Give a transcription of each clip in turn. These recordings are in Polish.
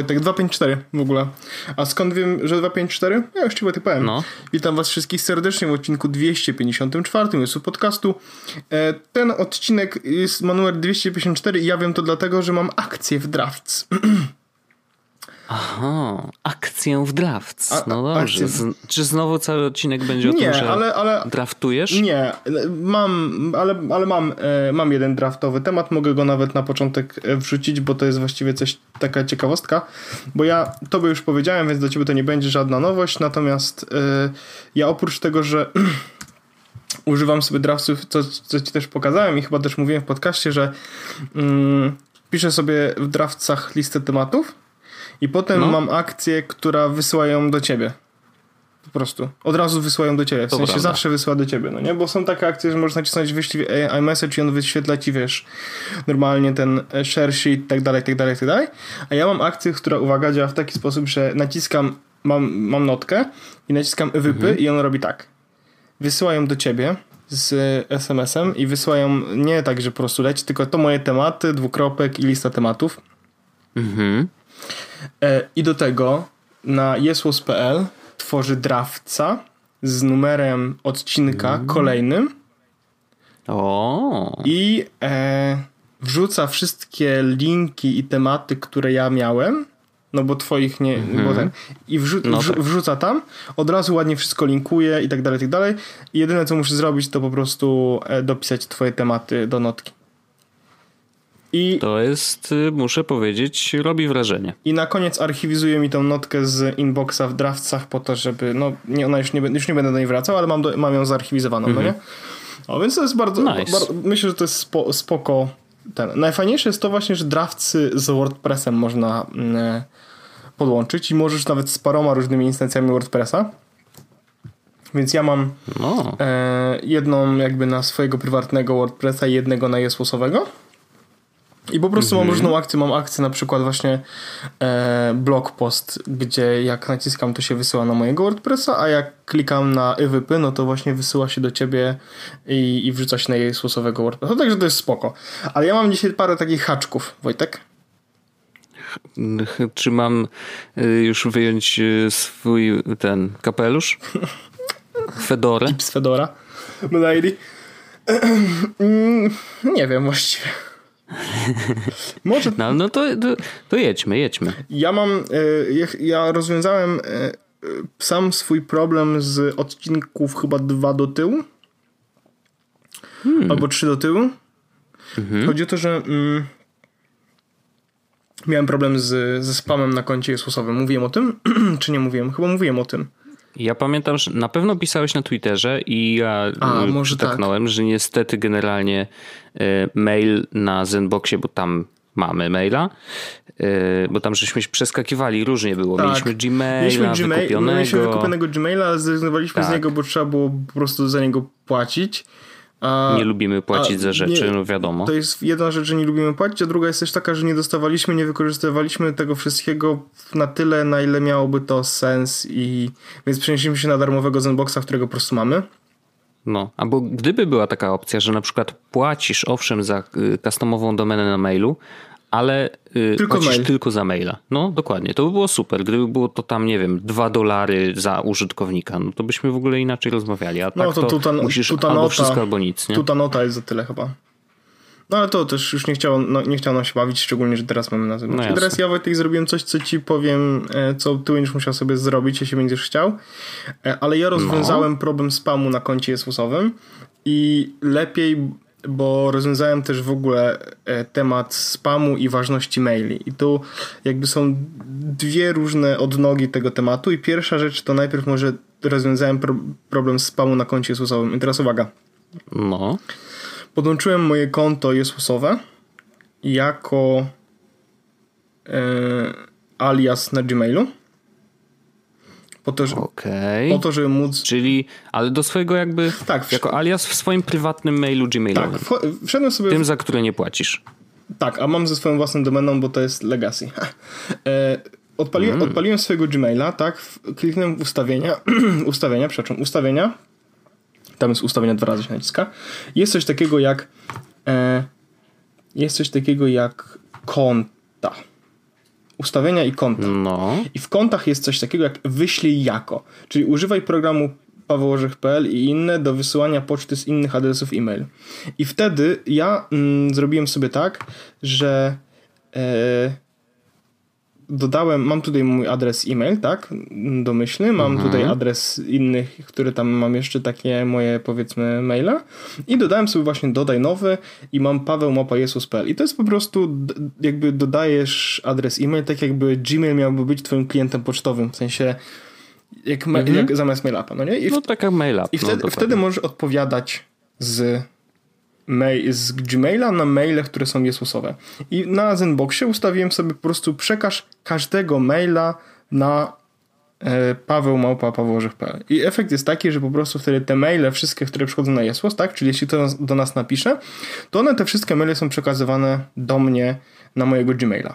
Wojtek, 254 w ogóle. A skąd wiem, że 254? Ja już ci Wojtek powiem. No. Witam was wszystkich serdecznie w odcinku 254 jest podcastu. E, ten odcinek jest ma numer 254 i ja wiem to dlatego, że mam akcję w Drafts. Aha, akcję w drafts. No dobrze. Czy znowu cały odcinek będzie o nie, tym, że ale, ale, draftujesz? Nie, mam, ale, ale mam, e, mam jeden draftowy temat. Mogę go nawet na początek e, wrzucić, bo to jest właściwie coś, taka ciekawostka. Bo ja tobie już powiedziałem, więc do ciebie to nie będzie żadna nowość. Natomiast e, ja oprócz tego, że używam sobie draftów, co, co ci też pokazałem i chyba też mówiłem w podcaście, że mm, piszę sobie w draftcach listę tematów i potem no. mam akcję, która wysyłają do ciebie. Po prostu. Od razu wysyłają do ciebie. W to sensie prawda. zawsze wysyła do ciebie, no nie? Bo są takie akcje, że możesz nacisnąć wyślij iMessage i on wyświetla ci, wiesz, normalnie ten e, share sheet, tak dalej, tak dalej, tak dalej. A ja mam akcję, która, uwaga, działa w taki sposób, że naciskam, mam, mam notkę i naciskam wypy mhm. i on robi tak. Wysyłają do ciebie z SMS-em i wysyłają nie tak, że po prostu leci, tylko to moje tematy, dwukropek i lista tematów. Mhm. E, I do tego na jesłos.pl tworzy draftca z numerem odcinka mm. kolejnym. O. I e, wrzuca wszystkie linki i tematy, które ja miałem. No bo twoich nie. Mm -hmm. Bo ten, I wrzu no tak. wrzuca tam, od razu ładnie wszystko linkuje i tak dalej, i tak dalej. I jedyne co muszę zrobić, to po prostu e, dopisać twoje tematy do notki. I, to jest, y, muszę powiedzieć, robi wrażenie. I na koniec archiwizuje mi tą notkę z inboxa w draftsach po to, żeby, no nie, ona już nie, już nie będę do niej wracał, ale mam, do, mam ją zarchiwizowaną, mm -hmm. no mhm. nie? O, więc to jest bardzo, nice. bardzo myślę, że to jest spo, spoko. Ten. Najfajniejsze jest to właśnie, że draftsy z WordPressem można mm, podłączyć i możesz nawet z paroma różnymi instancjami WordPressa. Więc ja mam no. e, jedną jakby na swojego prywatnego WordPressa i jednego na jesłosowego. I po prostu mam mhm. różną akcję. Mam akcję na przykład właśnie e, blog post, gdzie jak naciskam to się wysyła na mojego WordPressa, a jak klikam na EVP, no to właśnie wysyła się do ciebie i, i wrzuca się na jej stosowego WordPressa. Także to jest spoko. Ale ja mam dzisiaj parę takich haczków, Wojtek. Czy mam y, już wyjąć y, swój ten kapelusz? Fedorę? Tips Fedora. Nie wiem właściwie. Może... No, no to, to, to, jedźmy, jedźmy. Ja mam, e, ja rozwiązałem e, sam swój problem z odcinków chyba dwa do tyłu. Hmm. Albo trzy do tyłu. Mhm. Chodzi o to, że mm, miałem problem z, ze spamem na koncie Jesusowym. Mówiłem o tym? czy nie mówiłem? Chyba mówiłem o tym. Ja pamiętam, że na pewno pisałeś na Twitterze i ja A, może przytaknąłem, tak. że niestety generalnie y, mail na Zenboxie, bo tam mamy maila, y, bo tam żeśmy przeskakiwali, różnie było. Tak. Mieliśmy Gmaila mieliśmy Gmail, wykupionego. Mieliśmy wykupionego Gmaila, ale zrezygnowaliśmy tak. z niego, bo trzeba było po prostu za niego płacić. A, nie lubimy płacić za rzeczy, nie, no wiadomo. To jest jedna rzecz, że nie lubimy płacić, a druga jest też taka, że nie dostawaliśmy, nie wykorzystywaliśmy tego wszystkiego na tyle, na ile miałoby to sens i więc przenieśliśmy się na darmowego Zenboxa, którego po prostu mamy. No, albo gdyby była taka opcja, że na przykład płacisz owszem za y, customową domenę na mailu, ale yy, tylko płacisz mail. tylko za maila. No dokładnie, to by było super. Gdyby było to tam, nie wiem, dwa dolary za użytkownika, no to byśmy w ogóle inaczej rozmawiali. A no, tak to, to tuta, musisz tuta albo nota, wszystko, albo nic. Nie? Tuta nota jest za tyle chyba. No ale to też już nie chciało, no, nie chciało nam się bawić, szczególnie, że teraz mamy na zewnątrz. No teraz ja Wojtek zrobiłem coś, co ci powiem, e, co ty będziesz musiał sobie zrobić, jeśli będziesz chciał. E, ale ja rozwiązałem no. problem spamu na koncie Jesusowym i lepiej bo rozwiązałem też w ogóle e, temat spamu i ważności maili. I tu jakby są dwie różne odnogi tego tematu. I pierwsza rzecz to najpierw może rozwiązałem pro problem spamu na koncie Jesusowym. I teraz uwaga. No. Podłączyłem moje konto Jesusowe jako e, alias na Gmailu. Po to, że, okay. po to, żeby móc... Czyli, ale do swojego jakby, tak, jako alias w swoim prywatnym mailu gmailowym. Tak, wszedłem sobie... Tym, za które nie płacisz. Tak, a mam ze swoją własną domeną, bo to jest legacy. e, odpaliłem, mm. odpaliłem swojego Gmaila, tak, kliknąłem w ustawienia, ustawienia, przepraszam, ustawienia, tam jest ustawienia dwa razy się naciska. Jest coś takiego jak e, jest coś takiego jak konta. Ustawienia i konta. No. I w kontach jest coś takiego jak wyślij jako. Czyli używaj programu pawełorzech.pl i inne do wysyłania poczty z innych adresów e-mail. I wtedy ja mm, zrobiłem sobie tak, że e, dodałem, mam tutaj mój adres e-mail, tak, domyślny, mam mhm. tutaj adres innych, który tam mam jeszcze takie moje, powiedzmy, maile i dodałem sobie właśnie dodaj nowy i mam Paweł Mapa Jesus.pl i to jest po prostu jakby dodajesz adres e-mail, tak jakby Gmail miałby być twoim klientem pocztowym, w sensie jak, mhm. jak zamiast mailapa, no nie? I no taka mailap. I wtedy, no, wtedy możesz odpowiadać z mail, z Gmaila na maile, które są Jezusowe. I na Zenboxie ustawiłem sobie po prostu przekaż każdego maila na e, Paweł Małpa Pawełorzech.pl. I efekt jest taki, że po prostu wtedy te maile, wszystkie, które przychodzą na Jesus, tak, czyli jeśli to do nas napisze, to one, te wszystkie maile są przekazywane do mnie na mojego Gmaila.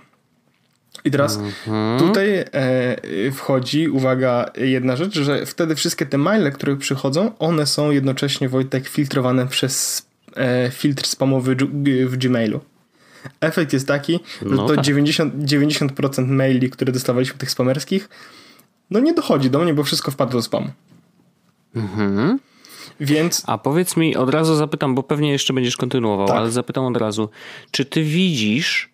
I teraz mhm. tutaj e, wchodzi, uwaga, jedna rzecz, że wtedy wszystkie te maile, które przychodzą, one są jednocześnie, Wojtek, filtrowane przez filtr spamowy w Gmailu. Efekt jest taki, że no to tak. 90%, 90% maili, które dostawaliśmy tych spamerskich, no nie dochodzi do mnie, bo wszystko wpadło do spamu. Mhm. Więc... A powiedz mi, od razu zapytam, bo pewnie jeszcze będziesz kontynuował, tak. ale zapytam od razu, czy ty widzisz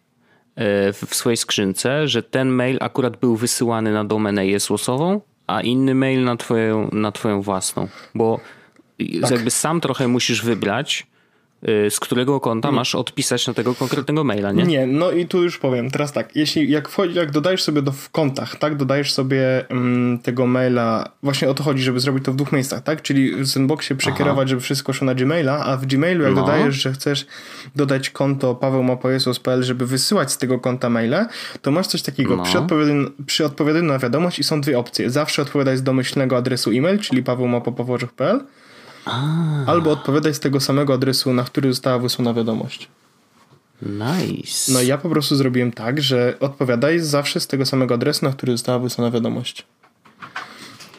e, w swojej skrzynce, że ten mail akurat był wysyłany na domenę jesłosową, a inny mail na twoją, na twoją własną? Bo tak. jakby sam trochę musisz wybrać, z którego konta hmm. masz odpisać na tego konkretnego maila, nie? Nie, no i tu już powiem, teraz tak, jeśli jak wchodzi, jak dodajesz sobie do, w kontach, tak, dodajesz sobie um, tego maila, właśnie o to chodzi, żeby zrobić to w dwóch miejscach, tak, czyli w Zenboxie przekierować, Aha. żeby wszystko szło na Gmaila, a w Gmailu jak no. dodajesz, że chcesz dodać konto Paweł Mapojesus.pl, żeby wysyłać z tego konta maile, to masz coś takiego, no. przy, odpowiadaniu, przy odpowiadaniu na wiadomość i są dwie opcje, zawsze odpowiadaj z domyślnego adresu e-mail, czyli pawełmapopowożych.pl Albo odpowiadać z tego samego adresu, na który została wysłana wiadomość. Nice. No ja po prostu zrobiłem tak, że odpowiadaj zawsze z tego samego adresu, na który została wysłana wiadomość.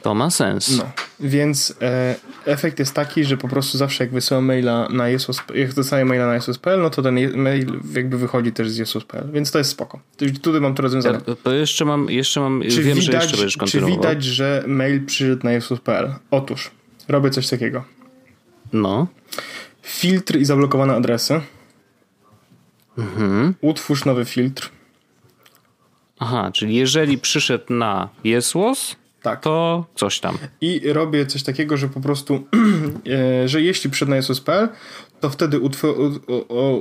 To ma sens. No, więc e, efekt jest taki, że po prostu zawsze jak wysyłam maila na Jesus, jak dostaję maila na Jesus.pl, no to ten mail jakby wychodzi też z Jesus.pl, więc to jest spoko. Tutaj mam to rozwiązane. To, to jeszcze mam, jeszcze mam, czy wiem, widać, że jeszcze będziesz kontynuował. Czy widać, że mail przyszedł na Jesus.pl? Otóż, robię coś takiego. No. Filtr i zablokowane adresy. Mhm. Utwórz nowy filtr. Aha, czyli jeżeli przyszedł na Jesłos, tak. to coś tam. I robię coś takiego, że po prostu, e, że jeśli przyszedł na Jesłos.pl, to wtedy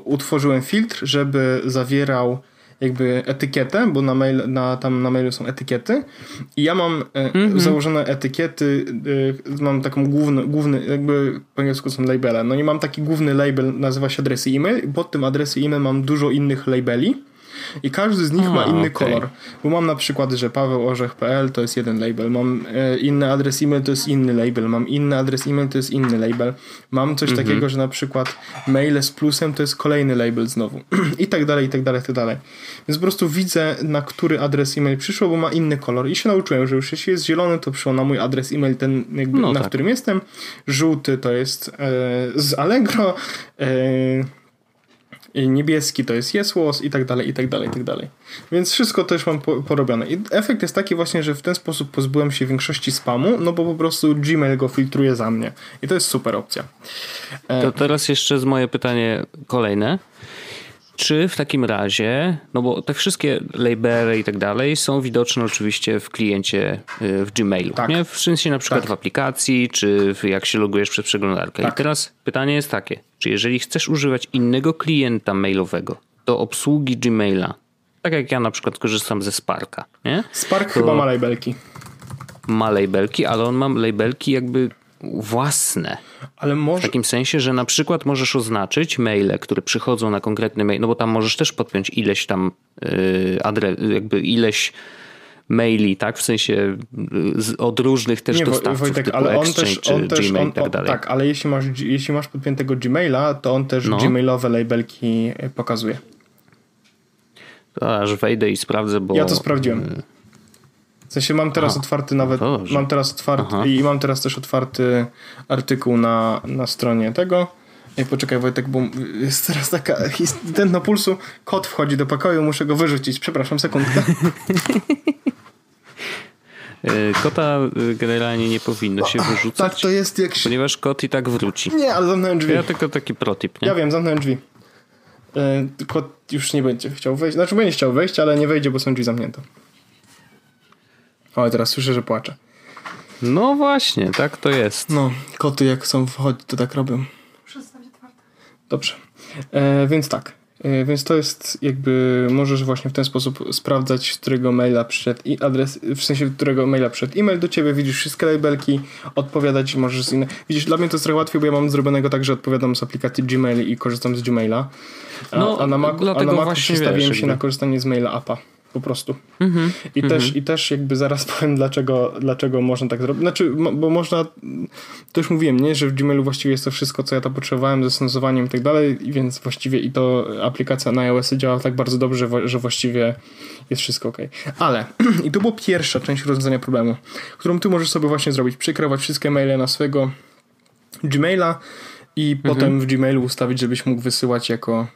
utworzyłem filtr, żeby zawierał jakby etykietę, bo na, mail, na, tam na mailu są etykiety. I ja mam mm -hmm. założone etykiety, e, mam taką główny, główny, jakby po angielsku są labele, no i mam taki główny label, nazywa się adresy e-mail. I pod tym adresy e-mail mam dużo innych labeli i każdy z nich A, ma inny okay. kolor. Bo mam na przykład, że pawełorzech.pl to jest jeden label, mam e, inny adres e-mail to jest inny label, mam inny adres e-mail to jest inny label, mam coś mhm. takiego, że na przykład maile z plusem to jest kolejny label znowu i tak dalej, i tak dalej, i tak dalej. Więc po prostu widzę, na który adres e-mail przyszło, bo ma inny kolor i się nauczyłem, że już jeśli jest zielony, to przyszło na mój adres e-mail ten, jakby, no na tak. którym jestem. Żółty to jest e, z Allegro, e, niebieski to jest Jesłos i tak dalej, i tak dalej, i tak dalej. Więc wszystko też mam porobione. I efekt jest taki właśnie, że w ten sposób pozbyłem się większości spamu, no bo po prostu Gmail go filtruje za mnie. I to jest super opcja. E, to teraz jeszcze z moje pytanie kolejne. Czy w takim razie, no bo te wszystkie labele i tak dalej są widoczne oczywiście w kliencie y, w Gmailu, tak. nie? W sensie na przykład tak. w aplikacji, czy jak się logujesz przez przeglądarkę. Tak. I teraz pytanie jest takie, czy jeżeli chcesz używać innego klienta mailowego do obsługi Gmaila, tak jak ja na przykład korzystam ze Sparka, nie? Spark to chyba ma labelki. Ma labelki, ale on ma labelki jakby własne. Ale może... W takim sensie, że na przykład możesz oznaczyć maile, które przychodzą na konkretny mail, no bo tam możesz też podpiąć ileś tam yy, adres, jakby ileś maili, tak? W sensie z, od różnych też nie, dostawców Wojtek, typu ale on też, on też Gmail on, tak dalej. Tak, ale jeśli masz, jeśli masz podpiętego Gmaila, to on też no. Gmailowe labelki pokazuje. To aż wejdę i sprawdzę, bo... Ja to sprawdziłem. W sensie mam teraz Aha. otwarty nawet, no mam teraz otwarty Aha. i mam teraz też otwarty artykuł na, na stronie tego. Poczekaj Wojtek, bo jest teraz taka ten na pulsu, kot wchodzi do pokoju, muszę go wyrzucić. Przepraszam, sekundkę. E, kota e, generalnie nie powinno się wyrzucać. Tak, to jest jak się... Ponieważ kot i tak wróci. Nie, ale zamknąłem drzwi. Ja tylko taki protip, nie? Ja wiem, zamknąłem drzwi. E, kot już nie będzie chciał wejść. Znaczy będzie chciał wejść, ale nie wejdzie, bo są drzwi zamknięte. O, teraz słyszę, że płacze. No właśnie, tak to jest. No, koty jak chcą wchodzić, to tak robią. Dobrze. E, więc tak. E, więc to jest jakby, możesz właśnie w ten sposób sprawdzać, z którego maila przyszedł i adres, w sensie, którego maila przyszedł e-mail do ciebie, widzisz wszystkie labelki, odpowiadać możesz z innych. Widzisz, dla mnie to jest trochę łatwiej, bo ja mam zrobionego tak, że odpowiadam z aplikacji Gmail i korzystam z Gmaila. A, no, a na Macu, a na Macu przestawiłem się na korzystanie z maila appa po prostu. Mm-hmm, I, mm-hmm. Też, I też jakby zaraz powiem, dlaczego, dlaczego można tak zrobić. Znaczy, bo można, to już mówiłem, nie, że w Gmailu właściwie jest to wszystko, co ja tam potrzebowałem ze stosowaniem i tak dalej, więc właściwie i to aplikacja na iOS działa tak bardzo dobrze, że właściwie jest wszystko ok. Ale, i to była pierwsza część rozwiązania problemu, którą ty możesz sobie właśnie zrobić, przykrywać wszystkie maile na swojego Gmaila i mm-hmm. potem w Gmailu ustawić, żebyś mógł wysyłać jako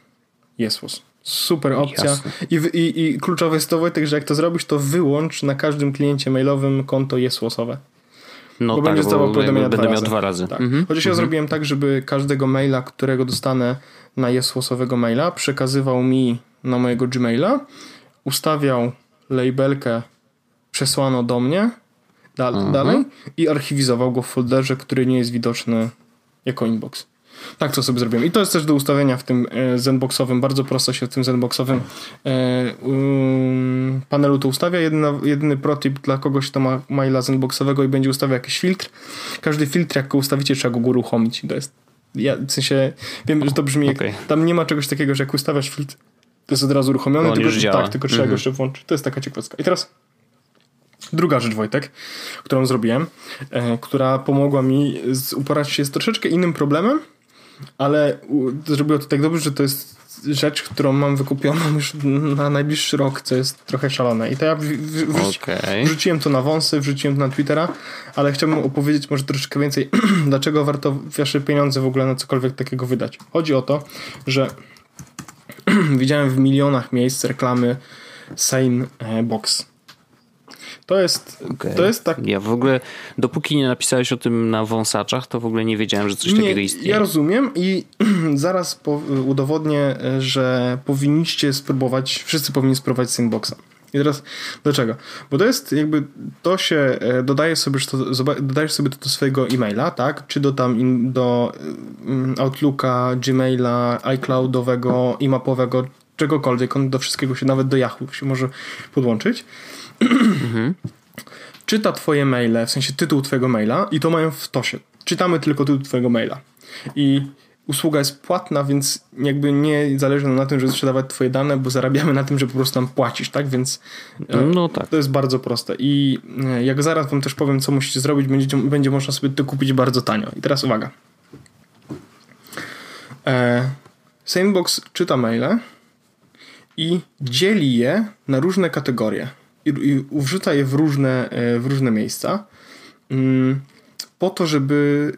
Jesłos. Super opcja. I, i, I kluczowe jest to, Wojtek, że jak to zrobisz, to wyłącz na każdym kliencie mailowym konto jesłosowe. No bo tak, będziesz bo będę dwa miał dwa razy. Tak. Mhm. Chociaż ja mhm. zrobiłem tak, żeby każdego maila, którego dostanę na jesłosowego maila, przekazywał mi na mojego Gmaila, ustawiał labelkę przesłano do mnie da mhm. dalej i archiwizował go w folderze, który nie jest widoczny jako inbox. Tak to sobie zrobiłem. I to jest też do ustawienia w tym e, Zenboxowym. Bardzo prosto się w tym Zenboxowym e, um, panelu to ustawia. Jedyna, jedyny protip dla kogoś, kto ma maila Zenboxowego i będzie ustawiał jakiś filtr. Każdy filtr, jak go ustawicie, trzeba go uruchomić. To jest, ja w sensie, wiem, że to brzmi okay. jak, tam nie ma czegoś takiego, że jak ustawiasz filtr, to jest od razu uruchomiony. tylko, już działa. Tak, tylko trzeba mm -hmm. go jeszcze włączyć. To jest taka ciekawostka. I teraz Druga rzecz, Wojtek, którą zrobiłem, e, która pomogła mi z, uporać się z troszeczkę innym problemem, ale zrobiło to tak dobrze, że to jest rzecz, którą mam wykupioną już na najbliższy rok, co jest trochę szalone. I to ja wrzuci, okay. wrzuciłem to na wąsy, wrzuciłem to na Twittera, ale chciałbym opowiedzieć może troszeczkę więcej, dlaczego warto wasze pieniądze w ogóle na cokolwiek takiego wydać. Chodzi o to, że widziałem w milionach miejsc reklamy Sane Box to jest, okay. to jest tak. Ja w ogóle, dopóki nie napisałeś o tym na wąsaczach, to w ogóle nie wiedziałem, że coś nie, takiego istnieje. Ja rozumiem i zaraz po, udowodnię, że powinniście spróbować, wszyscy powinni spróbować Sandboxa. I teraz dlaczego? Bo to jest jakby, to się e, dodaje sobie, to, dodajesz sobie to do swojego e-maila, tak? Czy do tam in, do um, Outlooka, Gmaila, iCloudowego, e-mapowego, czegokolwiek. On do wszystkiego się, nawet do Yahoo się może podłączyć mhm. czyta twoje maile, w sensie tytuł twojego maila i to mają w tosie. Czytamy tylko tytuł twojego maila. I usługa jest płatna, więc jakby nie zależy nam na tym, żeby sprzedawać twoje dane, bo zarabiamy na tym, że po prostu tam płacisz, tak? Więc e, no tak. to jest bardzo proste. I e, jak zaraz wam też powiem, co musicie zrobić, będzie, będzie można sobie to kupić bardzo tanio. I teraz uwaga. E, Sandbox czyta maile i dzieli je na różne kategorie i, i wrzuca je w różne, e, w różne miejsca mm, po to, żeby,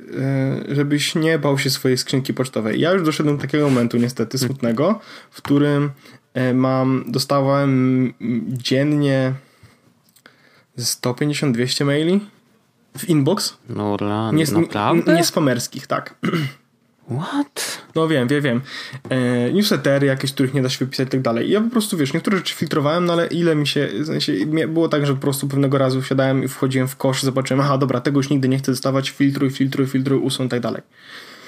e, żebyś nie bał się swojej skrzynki pocztowej. Ja już doszedłem do takiego momentu niestety hmm. smutnego, w którym e, mam, dostałem dziennie 150-200 maili w inbox. No, nie, naprawdę? Nie spamerskich, tak. What? No wiem, wiem, wiem. E, newslettery jakieś, których nie da się wypisać i tak dalej. Ja po prostu, wiesz, niektóre rzeczy filtrowałem, no ale ile mi się, w sensie, było tak, że po prostu pewnego razu wsiadałem i wchodziłem w kosz, zobaczyłem, aha, dobra, tego już nigdy nie chcę dostawać, filtruj, filtruj, filtruj, usuń i tak dalej.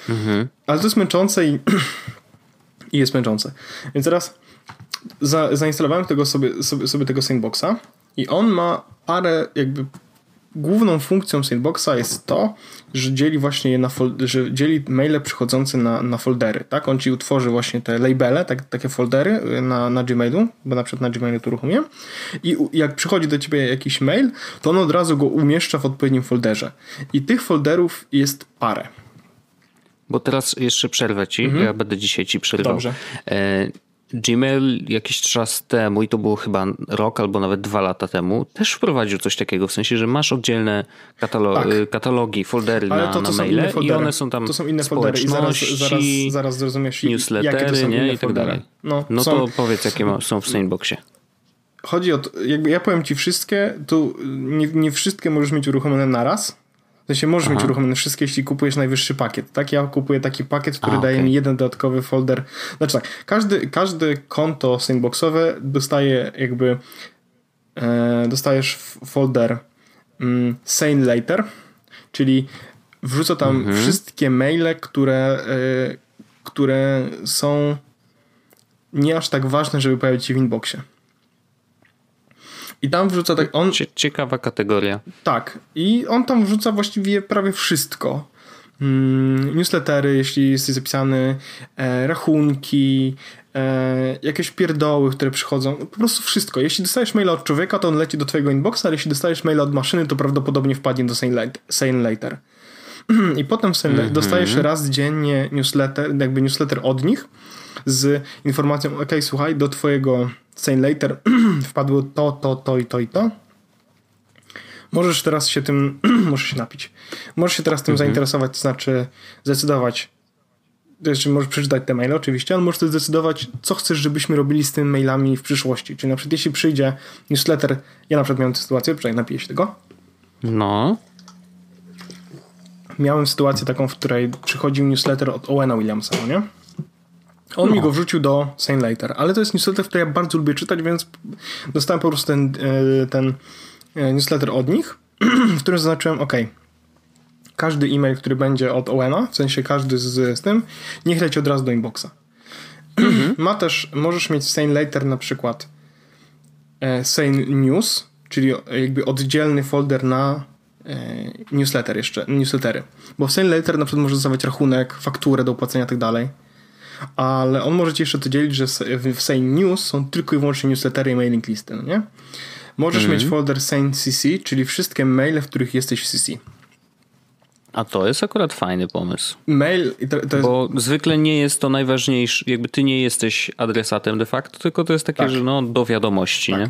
Mhm. Ale to jest męczące i, i jest męczące. Więc teraz za, zainstalowałem tego sobie, sobie, sobie tego Sandboxa i on ma parę jakby główną funkcją Sandboxa jest to, że dzieli właśnie je na że dzieli maile przychodzące na, na foldery, tak? On ci utworzy właśnie te labele, tak, takie foldery y, na, na Gmailu, bo na przykład na Gmailu to uruchomię i jak przychodzi do ciebie jakiś mail, to on od razu go umieszcza w odpowiednim folderze. I tych folderów jest parę. Bo teraz jeszcze przerwę ci, mhm. ja będę dzisiaj ci przerwał. Dobrze. E Gmail jakiś czas temu, i to było chyba rok albo nawet dwa lata temu, też wprowadził coś takiego, w sensie, że masz oddzielne katalo tak. Y, katalogi, foldery Ale na, to, to na maile i one są tam To są inne foldery i zaraz, zaraz, zaraz zrozumiesz, newslettery, jakie to są nie? i tak dalej. No, no są... to powiedz, jakie są w Sandboxie. Chodzi o to, jakby ja powiem ci wszystkie, tu nie, nie wszystkie możesz mieć uruchomione naraz, w sensie możesz Aha. mieć uruchomione wszystkie, jeśli kupujesz najwyższy pakiet. Tak, ja kupuję taki pakiet, który A, daje okay. mi jeden dodatkowy folder. Znaczy tak, każdy, każde konto sandboxowe dostaje jakby e, dostajesz folder mm, sane later, czyli wrzuca tam mhm. wszystkie maile, które, e, które są nie aż tak ważne, żeby pojawić się w inboxie. I tam wrzuca tak. On, Ciekawa kategoria. Tak. I on tam wrzuca właściwie prawie wszystko. Mm, newslettery, jeśli jesteś zapisany, e, rachunki, e, jakieś pierdoły, które przychodzą. Po prostu wszystko. Jeśli dostajesz maila od człowieka, to on leci do twojego inboxa, ale jeśli dostajesz maila od maszyny, to prawdopodobnie wpadnie do Sane Later. I potem mm -hmm. dostajesz raz dziennie newsletter, jakby newsletter od nich z informacją, ok, słuchaj, do twojego Sane Later wpadło to, to, to i to i to. Możesz teraz się tym, możesz się napić. Możesz się teraz tym mhm. zainteresować, to znaczy zdecydować, znaczy możesz przeczytać te maile oczywiście, ale możesz też zdecydować, co chcesz, żebyśmy robili z tymi mailami w przyszłości. Czyli na przykład jeśli przyjdzie newsletter, ja na przykład miałem tę sytuację, przynajmniej napiję się tego. No. Miałem sytuację taką, w której przychodził newsletter od Owena Williamsa, no nie? On no. mi go wrzucił do Sane Later, ale to jest newsletter, który ja bardzo lubię czytać, więc dostałem po prostu ten, e, ten e, newsletter od nich, w którym zaznaczyłem, ok, każdy e-mail, który będzie od Owena, w sensie każdy z, z tym, niech leci od razu do inboxa. Mhm. Ma też, możesz mieć Sane Later na przykład e, Sane News, czyli jakby oddzielny folder na newsletter jeszcze, newslettery. Bo w Sane Later na przykład możesz dostawać rachunek, fakturę do opłacenia i tak dalej ale on może ci jeszcze to dzielić, że w Sane News są tylko i wyłącznie newslettery i mailing listy, no nie? Możesz mm. mieć folder Sane CC, czyli wszystkie maile, w których jesteś w CC. A to jest akurat fajny pomysł. Mail, to, to jest... Bo zwykle nie jest to najważniejsze, jakby ty nie jesteś adresatem de facto, tylko to jest takie, tak. że no do wiadomości, tak. nie?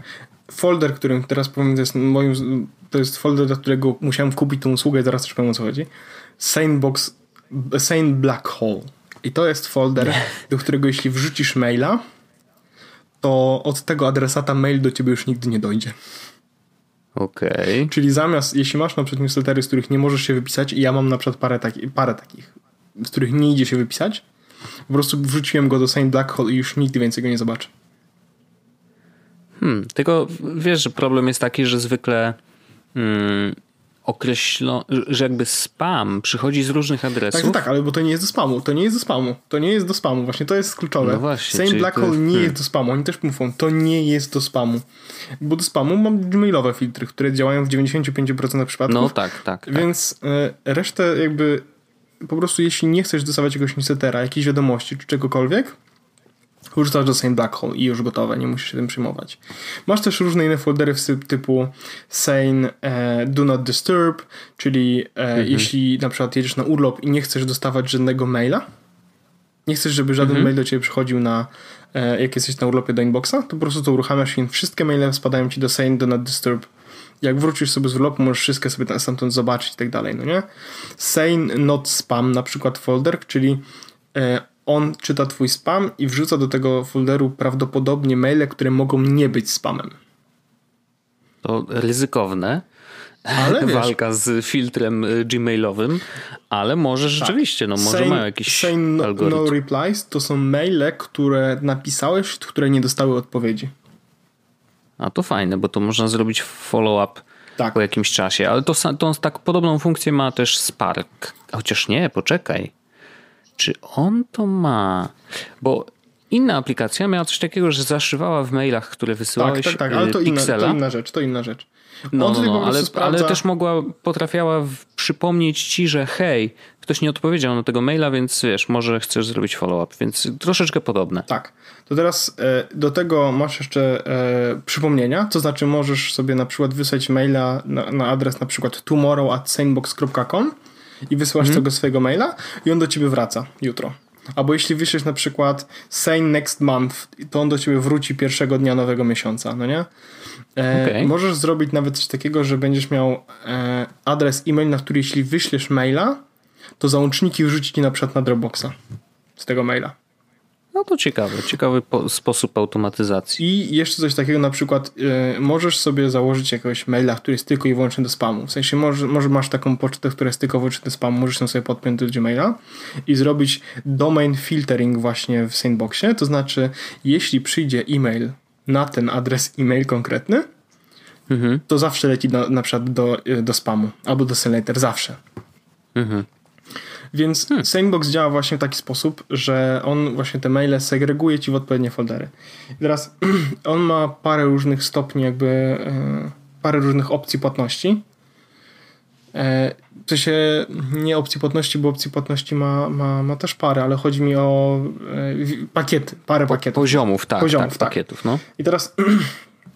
Folder, którym teraz powiem, to jest moim, to jest folder, do którego musiałem kupić tą usługę, zaraz też powiem o co chodzi. Sanebox, Sane Black Hole. I to jest folder, do którego jeśli wrzucisz maila, to od tego adresata mail do ciebie już nigdy nie dojdzie. Okej. Okay. Czyli zamiast, jeśli masz na przykład newslettery, z których nie możesz się wypisać, i ja mam na przykład parę, taki, parę takich, z których nie idzie się wypisać, po prostu wrzuciłem go do Saint Black Hole i już nigdy więcej go nie zobaczę. Hmm, tylko wiesz, że problem jest taki, że zwykle hmm, określone, że jakby spam przychodzi z różnych adresów. Tak, tak, ale bo to nie jest do spamu. To nie jest do spamu. To nie jest do spamu. Właśnie to jest kluczowe. No właśnie, Same Black Hole nie hmm. jest do spamu. Oni też mówią, to nie jest do spamu. Bo do spamu mam mailowe filtry, które działają w 95% przypadków. No tak, tak. tak. Więc y, resztę jakby po prostu jeśli nie chcesz dostawać jakiegoś newslettera, jakiejś wiadomości czy czegokolwiek, wrzucasz do Sane Black Hole i już gotowe, nie musisz się tym przejmować. Masz też różne inne foldery typu Sane e, Do Not Disturb, czyli e, mhm. jeśli na przykład jedziesz na urlop i nie chcesz dostawać żadnego maila, nie chcesz, żeby żaden mhm. mail do ciebie przychodził na e, jak jesteś na urlopie do inboxa, to po prostu to uruchamiasz i wszystkie maile spadają ci do Sane Do Not Disturb. Jak wrócisz sobie z urlopu, możesz wszystkie sobie stamtąd zobaczyć i tak dalej, no nie? Sane Not Spam na przykład folder, czyli e, on czyta twój spam i wrzuca do tego folderu prawdopodobnie maile, które mogą nie być spamem. To ryzykowne. Ale walka z filtrem y, gmailowym, ale może tak. rzeczywiście, no może same, mają jakiś same no, algorytm. no replies to są maile, które napisałeś, które nie dostały odpowiedzi. A to fajne, bo to można zrobić follow-up tak. po jakimś czasie, ale to, to tak podobną funkcję ma też Spark. Chociaż nie, poczekaj. Czy on to ma? Bo inna aplikacja miała coś takiego, że zaszywała w mailach, które wysyłałeś Tak, tak, tak, ale to inna, to inna rzecz, to inna rzecz. No, no, no ale, ale, też mogła, potrafiała przypomnieć ci, że hej, ktoś nie odpowiedział na tego maila, więc wiesz, może chcesz zrobić follow-up, więc troszeczkę podobne. Tak. To teraz e, do tego masz jeszcze e, przypomnienia, to znaczy możesz sobie na przykład wysłać maila na, na adres na przykład tomorrow at sanebox.com i wysyłasz hmm. tego swojego maila i on do ciebie wraca jutro. Albo jeśli wyślesz na przykład same next month, to on do ciebie wróci pierwszego dnia nowego miesiąca, no nie? E, okay. Możesz zrobić nawet coś takiego, że będziesz miał e, adres e-mail, na który jeśli wyślesz maila, to załączniki wrzuci ci na przykład na Dropboxa z tego maila. No to ciekawy, ciekawy sposób automatyzacji. I jeszcze coś takiego, na przykład yy, możesz sobie założyć jakiegoś maila, który jest tylko i wyłącznie do spamu. W sensie może, może masz taką pocztę, która jest tylko wyłącznie do spamu, możesz ją sobie podpiąć do Gmaila i zrobić domain filtering właśnie w Sandboxie. To znaczy, jeśli przyjdzie e-mail na ten adres e-mail konkretny, mhm. to zawsze leci na, na przykład do, y, do spamu albo do Sendlater, zawsze. Mhm. Więc hmm. Sandbox działa właśnie w taki sposób, że on właśnie te maile segreguje ci w odpowiednie foldery. I teraz on ma parę różnych stopni, jakby e, parę różnych opcji płatności. E, w sensie nie opcji płatności, bo opcji płatności ma, ma, ma też parę, ale chodzi mi o e, pakiety, parę pakietów. Poziomów, tak, Poziomów, tak, tak. pakietów. No. I teraz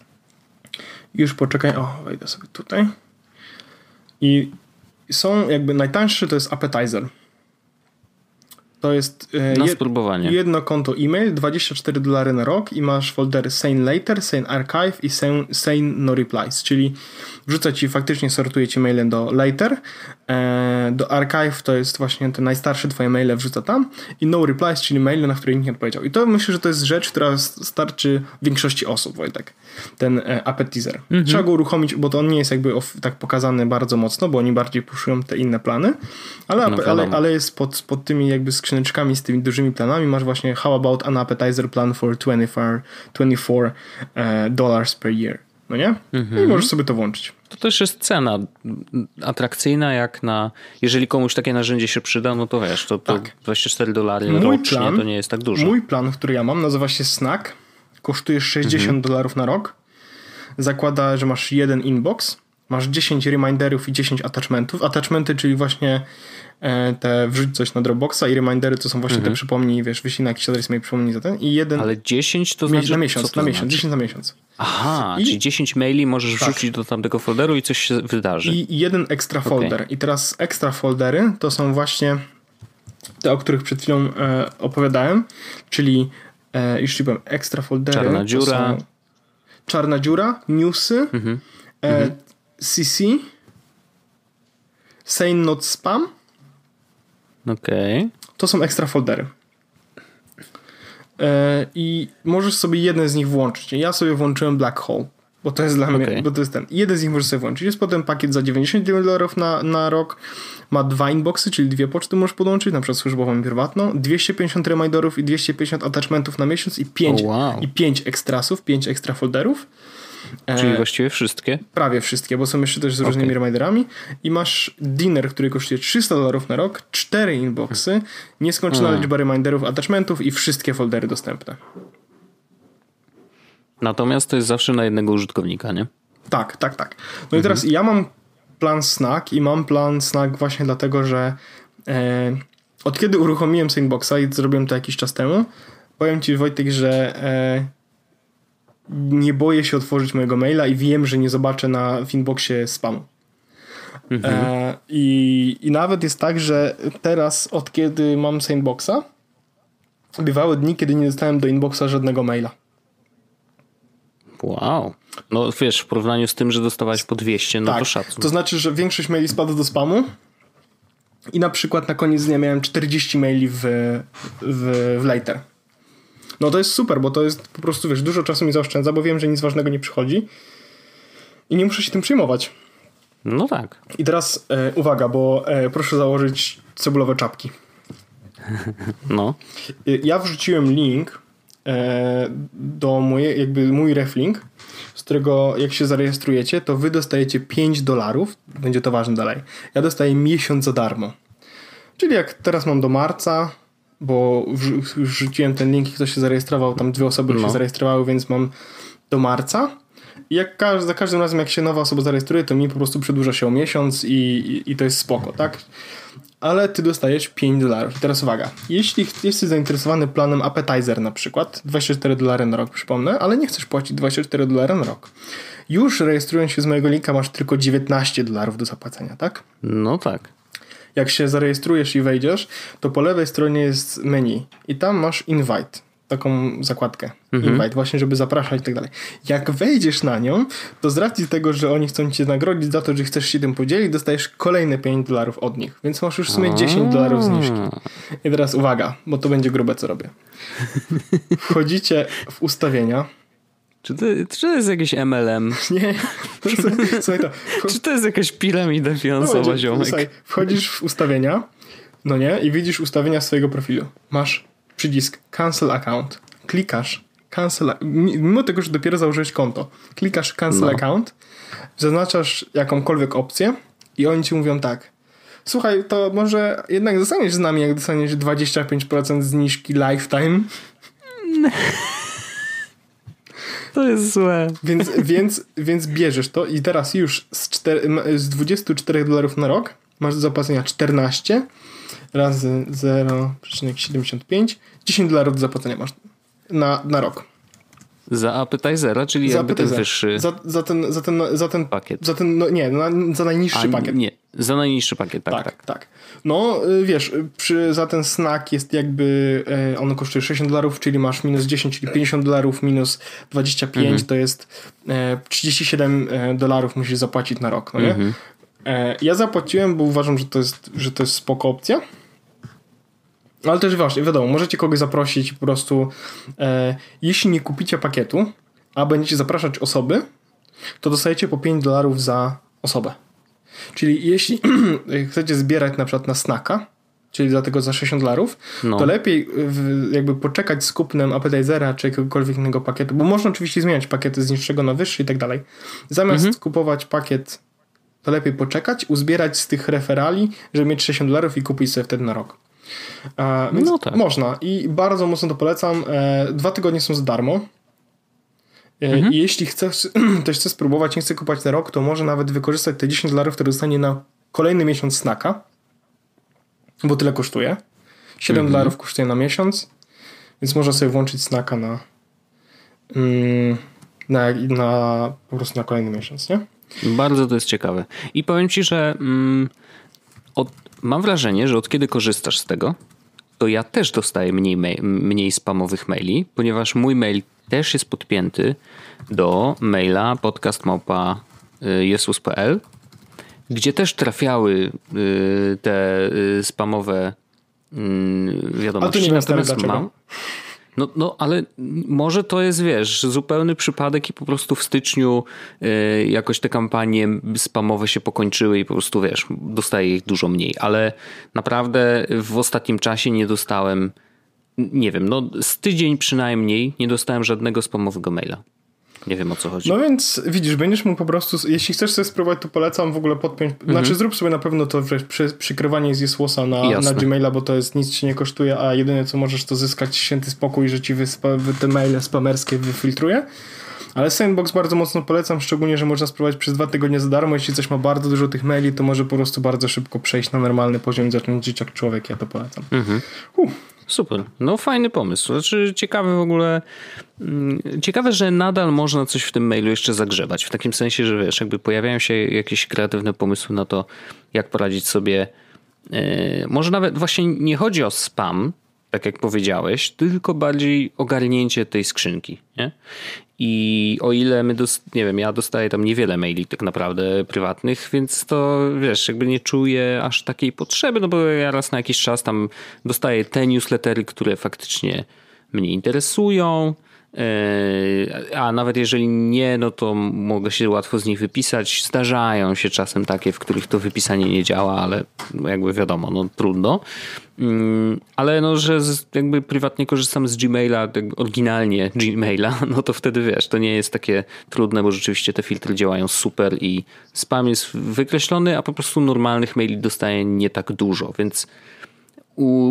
już poczekaj, o, wejdę sobie tutaj. I są jakby najtańszy to jest appetizer. To jest e, jedno konto e-mail, 24 dolary na rok i masz foldery Sane Later, Sane Archive i Sane, Sane No Replies, czyli wrzuca ci, faktycznie sortuje ci maile do Later, e, do Archive to jest właśnie te najstarsze twoje maile wrzuca tam i No Replies, czyli maile, na które nikt nie odpowiedział. I to myślę, że to jest rzecz, która starczy większości osób, Wojtek. Ten e, appetizer. Mhm. Trzeba go uruchomić, bo to on nie jest jakby tak pokazany bardzo mocno, bo oni bardziej puszują te inne plany, ale, no, ale, ale jest pod, pod tymi jakby skrzyneczkami z tymi dużymi planami masz właśnie how about an appetizer plan for 24, 24 e, dollars per year. No nie? Mhm. I możesz sobie to włączyć. To też jest cena atrakcyjna, jak na. Jeżeli komuś takie narzędzie się przyda, no to wiesz, to, to tak. 24 dolary rocznie plan, to nie jest tak dużo. Mój plan, który ja mam, nazywa się Snack. Kosztuje 60 mhm. dolarów na rok. Zakłada, że masz jeden inbox, masz 10 reminderów i 10 attachmentów. Attachmenty, czyli właśnie te wrzuć coś na Dropboxa i remindery to są właśnie mhm. te przypomnij, wiesz, wyślij na jakiś adres mail przypomnij za ten i jeden... Ale 10 to znaczy... Na miesiąc, to na miesiąc, 10 na miesiąc. Aha, I... czyli 10 maili możesz tak. wrzucić do tamtego folderu i coś się wydarzy. I jeden ekstra folder. Okay. I teraz ekstra foldery to są właśnie te, o których przed chwilą e, opowiadałem, czyli e, już ci powiem, ekstra foldery Czarna dziura. Czarna dziura, newsy, mhm. E, mhm. CC, Say Not Spam. Okay. To są ekstra foldery. E, I możesz sobie jeden z nich włączyć. Ja sobie włączyłem Black Hole, bo to jest dla okay. mnie, bo to jest ten. Jeden z nich możesz sobie włączyć. Jest potem pakiet za 99 dolarów na, na rok. Ma dwa inboxy, czyli dwie poczty możesz podłączyć, na przykład służbową i prywatną. 250 reminderów i 250 attachmentów na miesiąc i 5, oh, wow. i 5 ekstrasów, 5 ekstra folderów. Czyli e, właściwie wszystkie? Prawie wszystkie, bo są jeszcze też z różnymi okay. reminderami. I masz dinner, który kosztuje 300 dolarów na rok, 4 inboxy, nieskończona hmm. liczba reminderów, attachmentów i wszystkie foldery dostępne. Natomiast to jest zawsze na jednego użytkownika, nie? Tak, tak, tak. No mhm. i teraz ja mam plan snack i mam plan snack właśnie dlatego, że e, od kiedy uruchomiłem Sandboxa i zrobiłem to jakiś czas temu, powiem Ci Wojtek, że e, nie boję się otworzyć mojego maila i wiem, że nie zobaczę na Finboxie spamu. Mhm. E, i, I nawet jest tak, że teraz od kiedy mam Sandboxa bywały dni, kiedy nie dostałem do inboxa żadnego maila. Wow. No wiesz, w porównaniu z tym, że dostawałeś po 200, no tak. to szacun. To znaczy, że większość maili spada do spamu i na przykład na koniec dnia miałem 40 maili w, w, w later. No to jest super, bo to jest po prostu, wiesz, dużo czasu mi zaoszczędza, bo wiem, że nic ważnego nie przychodzi i nie muszę się tym przejmować. No tak. I teraz e, uwaga, bo e, proszę założyć cebulowe czapki. No. E, ja wrzuciłem link e, do mojej, jakby mój reflink, z którego jak się zarejestrujecie, to wy dostajecie 5 dolarów, będzie to ważne dalej. Ja dostaję miesiąc za darmo. Czyli jak teraz mam do marca, bo wrzuciłem ten link i ktoś się zarejestrował, tam dwie osoby no. się zarejestrowały, więc mam do marca I jak za każdym razem, jak się nowa osoba zarejestruje, to mi po prostu przedłuża się o miesiąc i, i, i to jest spoko, tak? Ale ty dostajesz 5 dolarów. Teraz uwaga, jeśli jesteś zainteresowany planem Appetizer na przykład, 24 dolary na rok, przypomnę, ale nie chcesz płacić 24 dolary na rok. Już rejestrując się z mojego linka masz tylko 19 dolarów do zapłacenia, tak? No tak. Jak się zarejestrujesz i wejdziesz, to po lewej stronie jest menu i tam masz invite taką zakładkę mhm. invite, właśnie żeby zapraszać i tak dalej. Jak wejdziesz na nią, to z racji tego, że oni chcą cię nagrodzić za to, że chcesz się tym podzielić, dostajesz kolejne 5 dolarów od nich, więc masz już w sumie 10 dolarów zniżki. I teraz uwaga, bo to będzie grube, co robię. Wchodzicie w ustawienia. Czy to, czy to jest jakiś MLM? Nie. Słuchaj to. Czy to jest jakaś piramida finansowa, no, ziomek? Słuchaj, wchodzisz w ustawienia, no nie, i widzisz ustawienia swojego profilu. Masz przycisk Cancel Account. Klikasz Cancel, mimo tego, że dopiero założyłeś konto, klikasz Cancel no. Account, zaznaczasz jakąkolwiek opcję i oni ci mówią tak. Słuchaj, to może jednak zostaniesz z nami, jak dostaniesz 25% zniżki lifetime. To jest złe. Więc, więc, więc bierzesz to i teraz już z, 4, z 24 dolarów na rok masz do zapłacenia 14 razy 0,75 10 dolarów do zapłacenia masz na, na rok. Za appetizera, czyli za jakby ten wyższy za, za, ten, za, ten, za ten pakiet. Za ten, no nie, za najniższy A, pakiet. Nie, za najniższy pakiet, tak, tak. Tak, tak. No y, wiesz, przy, za ten snack jest jakby, e, on kosztuje 60 dolarów, czyli masz minus 10, czyli 50 dolarów, minus 25 mhm. to jest e, 37 e, dolarów musisz zapłacić na rok, no nie? Mhm. E, ja zapłaciłem, bo uważam, że to jest, że to jest spoko opcja. Ale też właśnie, wiadomo, możecie kogoś zaprosić po prostu. E, jeśli nie kupicie pakietu, a będziecie zapraszać osoby, to dostajecie po 5 dolarów za osobę. Czyli jeśli chcecie zbierać na przykład na snacka, czyli dlatego za 60 dolarów, no. to lepiej jakby poczekać z kupnem appetizera czy jakiegokolwiek innego pakietu, bo można oczywiście zmieniać pakiety z niższego na wyższy i tak dalej. Zamiast mhm. kupować pakiet, to lepiej poczekać, uzbierać z tych referali, żeby mieć 60 dolarów i kupić sobie wtedy na rok. E, więc no tak. można i bardzo mocno to polecam. E, dwa tygodnie są za darmo. E, mhm. I jeśli chcesz, ktoś chce spróbować, nie chce kupować na rok, to może nawet wykorzystać te 10 dolarów, które dostanie na kolejny miesiąc snaka, bo tyle kosztuje. 7 mhm. dolarów kosztuje na miesiąc, więc można sobie włączyć snaka na, mm, na, na po prostu na kolejny miesiąc, nie? Bardzo to jest ciekawe. I powiem ci, że mm, od, mam wrażenie, że od kiedy korzystasz z tego, to ja też dostaję mniej, mniej spamowych maili, ponieważ mój mail też jest podpięty do maila podcastmałpa.jesus.pl, gdzie też trafiały y, te y, spamowe mm, wiadomości. A tu nie Natomiast mam, no, no, ale może to jest, wiesz, zupełny przypadek i po prostu w styczniu y, jakoś te kampanie spamowe się pokończyły i po prostu, wiesz, dostaję ich dużo mniej, ale naprawdę w ostatnim czasie nie dostałem, nie wiem, no z tydzień przynajmniej nie dostałem żadnego spamowego maila. Nie wiem o co chodzi. No więc widzisz, będziesz mógł po prostu, jeśli chcesz sobie spróbować, to polecam w ogóle podpiąć, mhm. znaczy zrób sobie na pewno to przy, przykrywanie z Jesłosa na, na Gmaila, bo to jest nic ci nie kosztuje, a jedyne co możesz to zyskać święty spokój, że ci wyspa, te maile spamerskie wyfiltruje. Ale Sandbox bardzo mocno polecam, szczególnie, że można spróbować przez dwa tygodnie za darmo. Jeśli coś ma bardzo dużo tych maili, to może po prostu bardzo szybko przejść na normalny poziom i zacząć żyć jak człowiek. Ja to polecam. Mhm. Uh. Super. No fajny pomysł. Znaczy ciekawy w ogóle mm, ciekawe, że nadal można coś w tym mailu jeszcze zagrzebać. W takim sensie, że wiesz, jakby pojawiają się jakieś kreatywne pomysły na to, jak poradzić sobie yy, może nawet właśnie nie chodzi o spam, tak jak powiedziałeś, tylko bardziej ogarnięcie tej skrzynki. Nie? I o ile my, nie wiem, ja dostaję tam niewiele maili tak naprawdę prywatnych, więc to wiesz, jakby nie czuję aż takiej potrzeby, no bo ja raz na jakiś czas tam dostaję te newslettery, które faktycznie mnie interesują. E, a nawet jeżeli nie, no to mogę się łatwo z nich wypisać. Zdarzają się czasem takie, w których to wypisanie nie działa, ale jakby wiadomo, no trudno. Mm, ale no, że jakby prywatnie korzystam z Gmaila, tak oryginalnie Gmaila, no to wtedy wiesz, to nie jest takie trudne, bo rzeczywiście te filtry działają super i spam jest wykreślony, a po prostu normalnych maili dostaję nie tak dużo, więc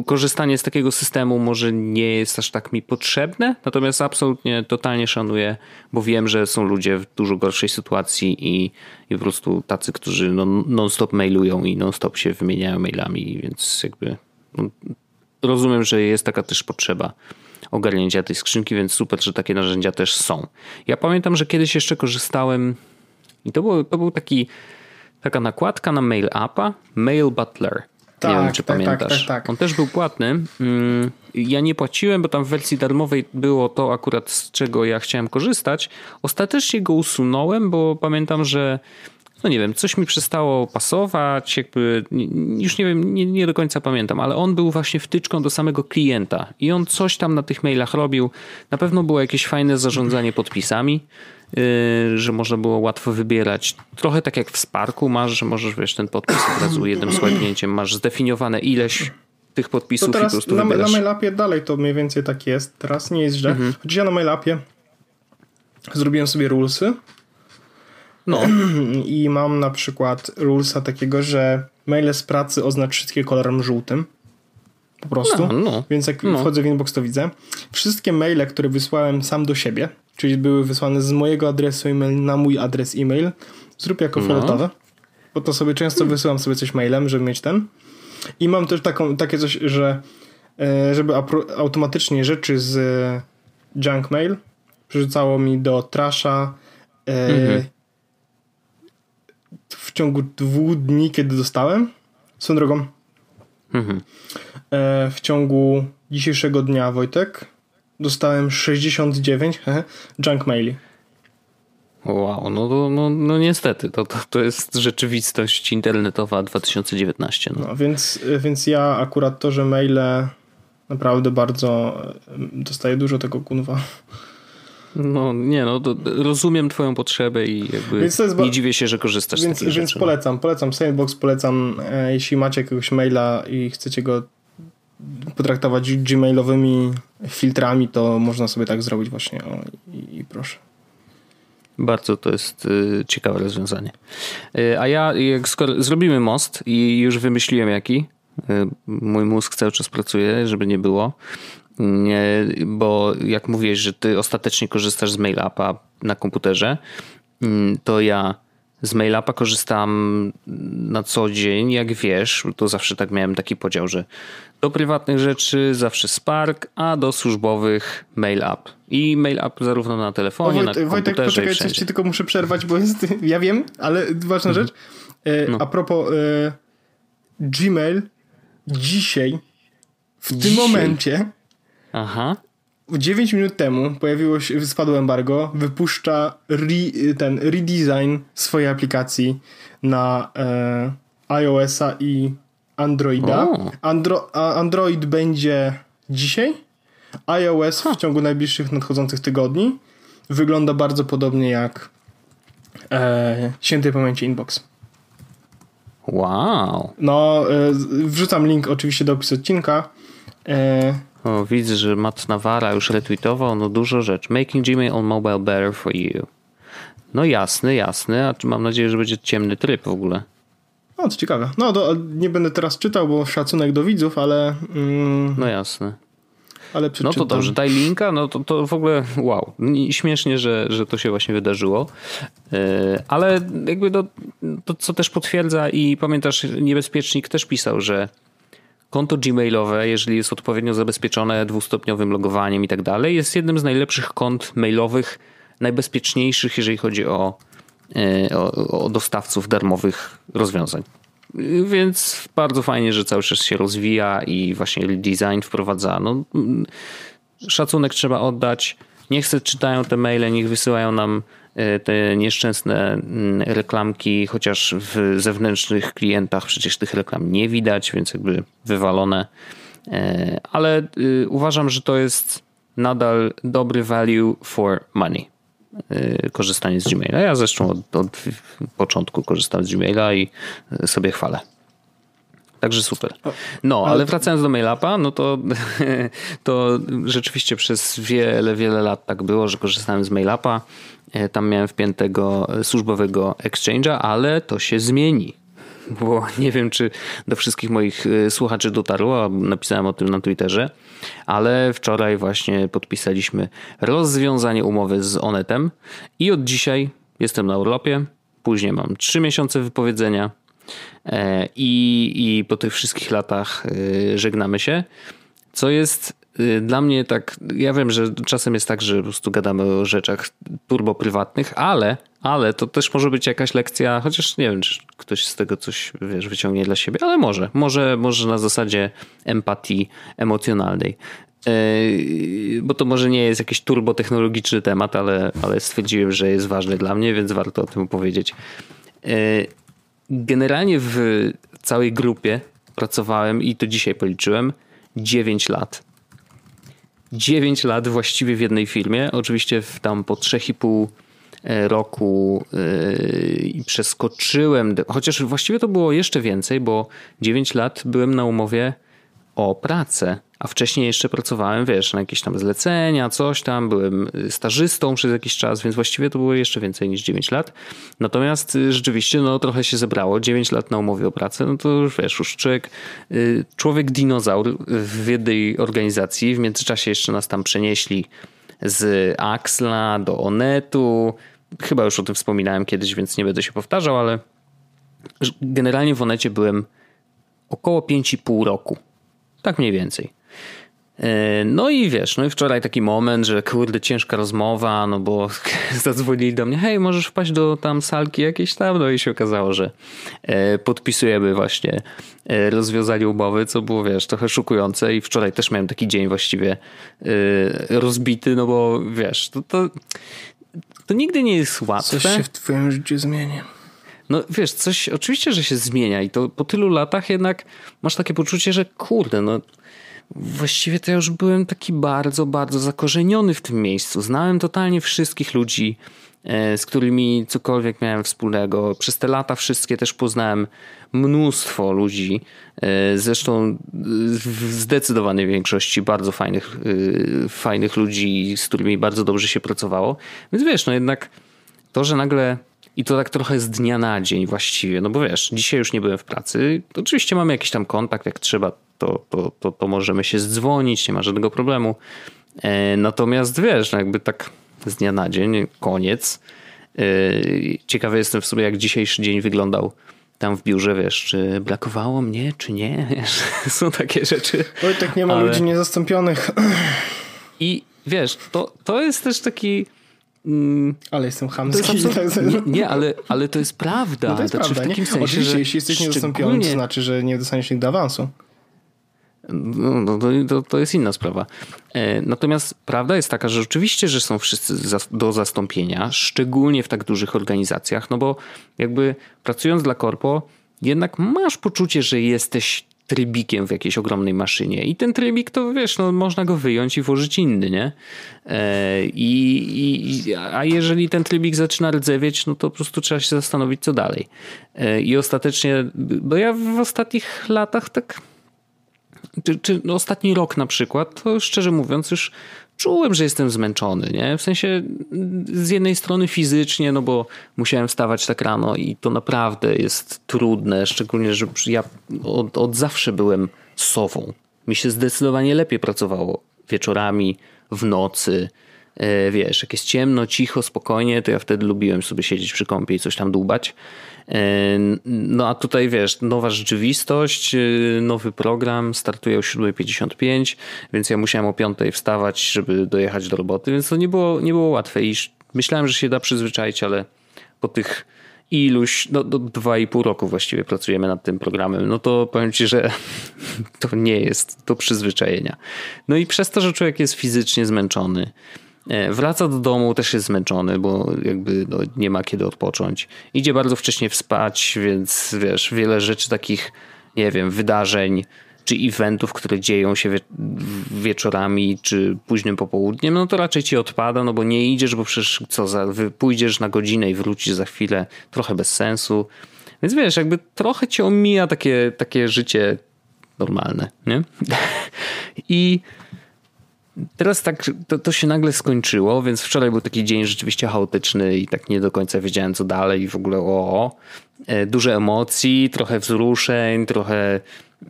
korzystanie z takiego systemu może nie jest aż tak mi potrzebne, natomiast absolutnie totalnie szanuję, bo wiem, że są ludzie w dużo gorszej sytuacji i, i po prostu tacy, którzy no, non-stop mailują i non-stop się wymieniają mailami, więc jakby no, rozumiem, że jest taka też potrzeba ogarnięcia tej skrzynki, więc super, że takie narzędzia też są. Ja pamiętam, że kiedyś jeszcze korzystałem i to był, to był taki taka nakładka na Mail Appa, Mail Butler. Tak, nie wiem, czy tak, tak pamiętasz. Tak, tak, On też był płatny. Mm, ja nie płaciłem, bo tam w wersji darmowej było to akurat z czego ja chciałem korzystać. Ostatecznie go usunąłem, bo pamiętam, że no nie wiem, coś mi przestało pasować, jakby już nie wiem, nie, nie, do końca pamiętam, ale on był właśnie wtyczką do samego klienta i on coś tam na tych mailach robił. Na pewno było jakieś fajne zarządzanie podpisami, że można było łatwo wybierać. Trochę tak jak w Sparku masz, że możesz wiesz ten podpis od razu jednym swipe'nięciem masz zdefiniowane ileś tych podpisów to teraz i po prostu na, wybierasz. na MailAppie dalej to mniej więcej tak jest. Teraz nie jest źle. Mhm. Chociaż ja na MailAppie zrobiłem sobie rulesy no. I mam na przykład rulesa takiego, że maile z pracy oznacz wszystkie kolorem żółtym. Po prostu. No, no. Więc jak no. wchodzę w inbox, to widzę. Wszystkie maile, które wysłałem sam do siebie, czyli były wysłane z mojego adresu e-mail na mój adres e-mail, zrób jako no. fioletowe. Bo to sobie często wysyłam sobie coś mailem, żeby mieć ten. I mam też taką, takie coś, że e, żeby automatycznie rzeczy z junk mail przerzucało mi do trasha e, mhm w ciągu dwóch dni, kiedy dostałem. Swoją drogą. Mhm. E, w ciągu dzisiejszego dnia, Wojtek, dostałem 69 he, junk maili. Wow, no, no, no, no niestety, to, to, to jest rzeczywistość internetowa 2019. No. no więc, więc ja akurat to, że maile naprawdę bardzo dostaję dużo tego kunwa. No nie, no rozumiem twoją potrzebę i jakby nie dziwię się, że korzystasz więc, z takich Więc rzeczy. No. polecam, polecam Sandbox, polecam e, jeśli macie jakiegoś maila i chcecie go potraktować gmailowymi filtrami, to można sobie tak zrobić właśnie o, i, i proszę. Bardzo to jest y, ciekawe rozwiązanie. Y, a ja, jak skoro zrobimy most i już wymyśliłem jaki, y, mój mózg cały czas pracuje, żeby nie było, bo jak mówisz, że ty ostatecznie korzystasz z MailUpa na komputerze, mm, to ja z MailUpa korzystam na co dzień, jak wiesz, to zawsze tak miałem taki podział, że do prywatnych rzeczy zawsze Spark, a do służbowych MailUp. I MailUp zarówno na telefonie, o, Wojt, na komputerze Wojtek, poczekaj, coś ci tylko muszę przerwać, bo jest, ja wiem, ale ważna mhm. rzecz. E, no. A propos e, Gmail dzisiaj w tym dzisiaj. momencie Aha. 9 minut temu pojawiło się, spadło embargo, wypuszcza re, ten redesign swojej aplikacji na e, iOS-a i Androida. Andro, Android będzie dzisiaj, iOS w ciągu najbliższych nadchodzących tygodni. Wygląda bardzo podobnie jak e, świętej pamięci Inbox. Wow. No, e, wrzucam link oczywiście do opisu odcinka. E, o, widzę, że Matt Nawara już retweetował, no dużo rzeczy. Making Gmail on mobile better for you. No jasny, jasny, a mam nadzieję, że będzie ciemny tryb w ogóle. No, to ciekawe. No, to nie będę teraz czytał, bo szacunek do widzów, ale... Mm, no jasne. Ale no to dobrze, daj linka, no to, to w ogóle wow. Śmiesznie, że, że to się właśnie wydarzyło. E, ale jakby to, to, co też potwierdza i pamiętasz, niebezpiecznik też pisał, że konto gmailowe, jeżeli jest odpowiednio zabezpieczone dwustopniowym logowaniem i tak dalej, jest jednym z najlepszych kont mailowych, najbezpieczniejszych, jeżeli chodzi o, o, o dostawców darmowych rozwiązań. Więc bardzo fajnie, że cały czas się rozwija i właśnie design wprowadza. No, szacunek trzeba oddać. Niech se czytają te maile, niech wysyłają nam E, te nieszczęsne mm, reklamki, chociaż w zewnętrznych klientach przecież tych reklam nie widać, więc jakby wywalone. E, ale y, uważam, że to jest nadal dobry value for money. E, korzystanie z Gmaila. Ja zresztą od, od początku korzystam z Gmaila i sobie chwalę. Także super. No, ale wracając do MailUpa, no to, to rzeczywiście przez wiele, wiele lat tak było, że korzystałem z MailUpa. E, tam miałem wpiętego służbowego exchange'a, ale to się zmieni. Bo nie wiem, czy do wszystkich moich y, słuchaczy dotarło, a napisałem o tym na Twitterze, ale wczoraj właśnie podpisaliśmy rozwiązanie umowy z Onetem i od dzisiaj jestem na urlopie, później mam trzy miesiące wypowiedzenia e, i, i po tych wszystkich latach y, żegnamy się, co jest dla mnie tak, ja wiem, że czasem jest tak, że po prostu gadamy o rzeczach turbo prywatnych, ale, ale to też może być jakaś lekcja, chociaż nie wiem, czy ktoś z tego coś, wiesz, wyciągnie dla siebie, ale może, może, może na zasadzie empatii emocjonalnej. Y, bo to może nie jest jakiś turbotechnologiczny temat, ale, ale stwierdziłem, że jest ważny dla mnie, więc warto o tym opowiedzieć. Y, generalnie w całej grupie pracowałem i to dzisiaj policzyłem 9 lat 9 lat właściwie w jednej firmie. Oczywiście w tam po 3,5 e, roku yy, przeskoczyłem, chociaż właściwie to było jeszcze więcej, bo 9 lat byłem na umowie o pracę, a wcześniej jeszcze pracowałem, wiesz, na jakieś tam zlecenia, coś tam, byłem stażystą przez jakiś czas, więc właściwie to było jeszcze więcej niż 9 lat. Natomiast y, rzeczywiście, no trochę się zebrało, 9 lat na umowie o pracę, no to już wiesz, już człowiek, y, człowiek dinozaur w jednej organizacji, w międzyczasie jeszcze nas tam przenieśli z Axla do Onetu, chyba już o tym wspominałem kiedyś, więc nie będę się powtarzał, ale generalnie w Onecie byłem około 5,5 roku. Tak mniej więcej. E, no i wiesz, no i wczoraj taki moment, że kurde, ciężka rozmowa, no bo zadzwonili do mnie, hej, możesz wpaść do tam salki jakieś tam, no i się okazało, że e, podpisujemy właśnie e, rozwiązanie umowy, co było, wiesz, trochę szokujące i wczoraj też miałem taki dzień właściwie rozbity, no bo wiesz, to, to, to nigdy nie jest łatwe. Coś się w twoim życiu zmienia. No wiesz, coś oczywiście, że się zmienia i to po tylu latach jednak masz takie poczucie, że kurde, no właściwie to ja już byłem taki bardzo, bardzo zakorzeniony w tym miejscu. Znałem totalnie wszystkich ludzi, e, z którymi cokolwiek miałem wspólnego. Przez te lata wszystkie też poznałem mnóstwo ludzi, e, zresztą w zdecydowanej większości bardzo fajnych, e, fajnych ludzi, z którymi bardzo dobrze się pracowało. Więc wiesz, no jednak to, że nagle i to tak trochę z dnia na dzień właściwie, no bo wiesz, dzisiaj już nie byłem w pracy. Oczywiście mamy jakiś tam kontakt, jak trzeba, to, to, to, to możemy się zdzwonić, nie ma żadnego problemu. E, natomiast wiesz, no jakby tak z dnia na dzień, koniec. E, ciekawy jestem w sumie, jak dzisiejszy dzień wyglądał tam w biurze, wiesz, czy brakowało mnie, czy nie. Wiesz, są takie rzeczy. Oj, tak nie ma Ale... ludzi niezastąpionych. I wiesz, to, to jest też taki Mm, ale jestem chamski. nie, nie, ale, ale to jest prawda. No to jest znaczy, prawda. W takim sensie, Oczywiście, jeśli jesteś niezastąpiony, to znaczy, że nie dostaniesz nigdy awansu. No, no to, to jest inna sprawa. E, natomiast prawda jest taka, że rzeczywiście, że są wszyscy do zastąpienia, szczególnie w tak dużych organizacjach, no bo jakby pracując dla korpo, jednak masz poczucie, że jesteś trybikiem w jakiejś ogromnej maszynie. I ten trybik to wiesz, no, można go wyjąć i włożyć inny, nie? E, i, i, a jeżeli ten trybik zaczyna rdzewieć, no to po prostu trzeba się zastanowić, co dalej. E, I ostatecznie, bo ja w ostatnich latach tak czy, czy ostatni rok na przykład, to szczerze mówiąc już czułem, że jestem zmęczony, nie? W sensie z jednej strony fizycznie, no bo musiałem wstawać tak rano i to naprawdę jest trudne, szczególnie, że ja od, od zawsze byłem sową. Mi się zdecydowanie lepiej pracowało wieczorami, w nocy, wiesz, jak jest ciemno, cicho, spokojnie, to ja wtedy lubiłem sobie siedzieć przy kąpie i coś tam dłubać. E, no a tutaj wiesz, nowa rzeczywistość, e, nowy program, startuje o 7.55, więc ja musiałem o 5.00 wstawać, żeby dojechać do roboty, więc to nie było, nie było łatwe i myślałem, że się da przyzwyczaić, ale po tych iluś, no do dwa i pół roku właściwie pracujemy nad tym programem, no to powiem ci, że to nie jest do przyzwyczajenia. No i przez to, że człowiek jest fizycznie zmęczony, E, wraca do domu, też jest zmęczony, bo jakby no, nie ma kiedy odpocząć. Idzie bardzo wcześnie spać, więc wiesz, wiele rzeczy takich, nie wiem, wydarzeń czy eventów, które dzieją się wie wieczorami czy późnym popołudniem, no to raczej ci odpada, no bo nie idziesz, bo przecież co, za, pójdziesz na godzinę i wrócisz za chwilę, trochę bez sensu. Więc wiesz, jakby trochę cię omija takie, takie życie normalne, nie? I teraz tak, to, to się nagle skończyło, więc wczoraj był taki dzień rzeczywiście chaotyczny i tak nie do końca wiedziałem co dalej i w ogóle o, e, duże emocji, trochę wzruszeń, trochę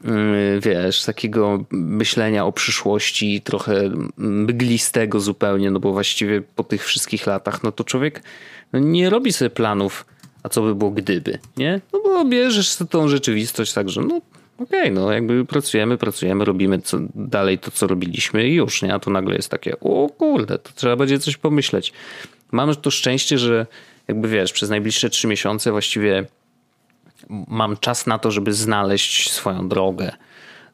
mm, wiesz, takiego myślenia o przyszłości, trochę mglistego zupełnie, no bo właściwie po tych wszystkich latach, no to człowiek no nie robi sobie planów, a co by było gdyby, nie? No bo bierzesz tą rzeczywistość także, no okej, okay, no jakby pracujemy, pracujemy, robimy co, dalej to, co robiliśmy i już, nie? A tu nagle jest takie, o kurde, to trzeba będzie coś pomyśleć. Mam to szczęście, że jakby wiesz, przez najbliższe trzy miesiące właściwie mam czas na to, żeby znaleźć swoją drogę,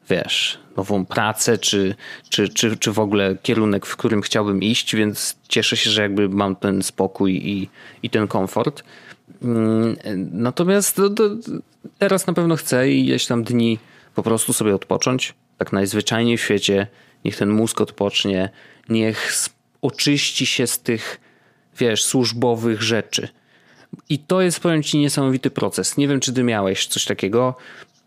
wiesz, nową pracę, czy, czy, czy, czy w ogóle kierunek, w którym chciałbym iść, więc cieszę się, że jakby mam ten spokój i, i ten komfort. Mm, natomiast to, to teraz na pewno chcę i ileś tam dni po prostu sobie odpocząć. Tak najzwyczajniej w świecie. Niech ten mózg odpocznie. Niech oczyści się z tych, wiesz, służbowych rzeczy. I to jest, powiem ci, niesamowity proces. Nie wiem, czy ty miałeś coś takiego,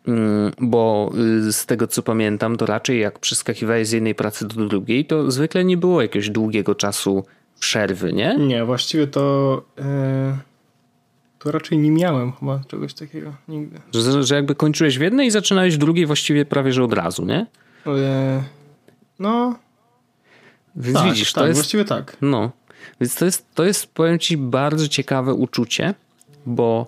mm, bo y, z tego co pamiętam, to raczej jak przeskakiwałeś z jednej pracy do drugiej, to zwykle nie było jakiegoś długiego czasu przerwy, nie? Nie, właściwie to. Yy to raczej nie miałem chyba czegoś takiego nigdy. Że, że jakby kończyłeś w jednej i zaczynałeś w drugiej właściwie prawie że od razu, nie? E, no. Więc tak, widzisz, tak, to jest. Właściwie tak. No. Więc to jest, to jest, powiem ci, bardzo ciekawe uczucie, bo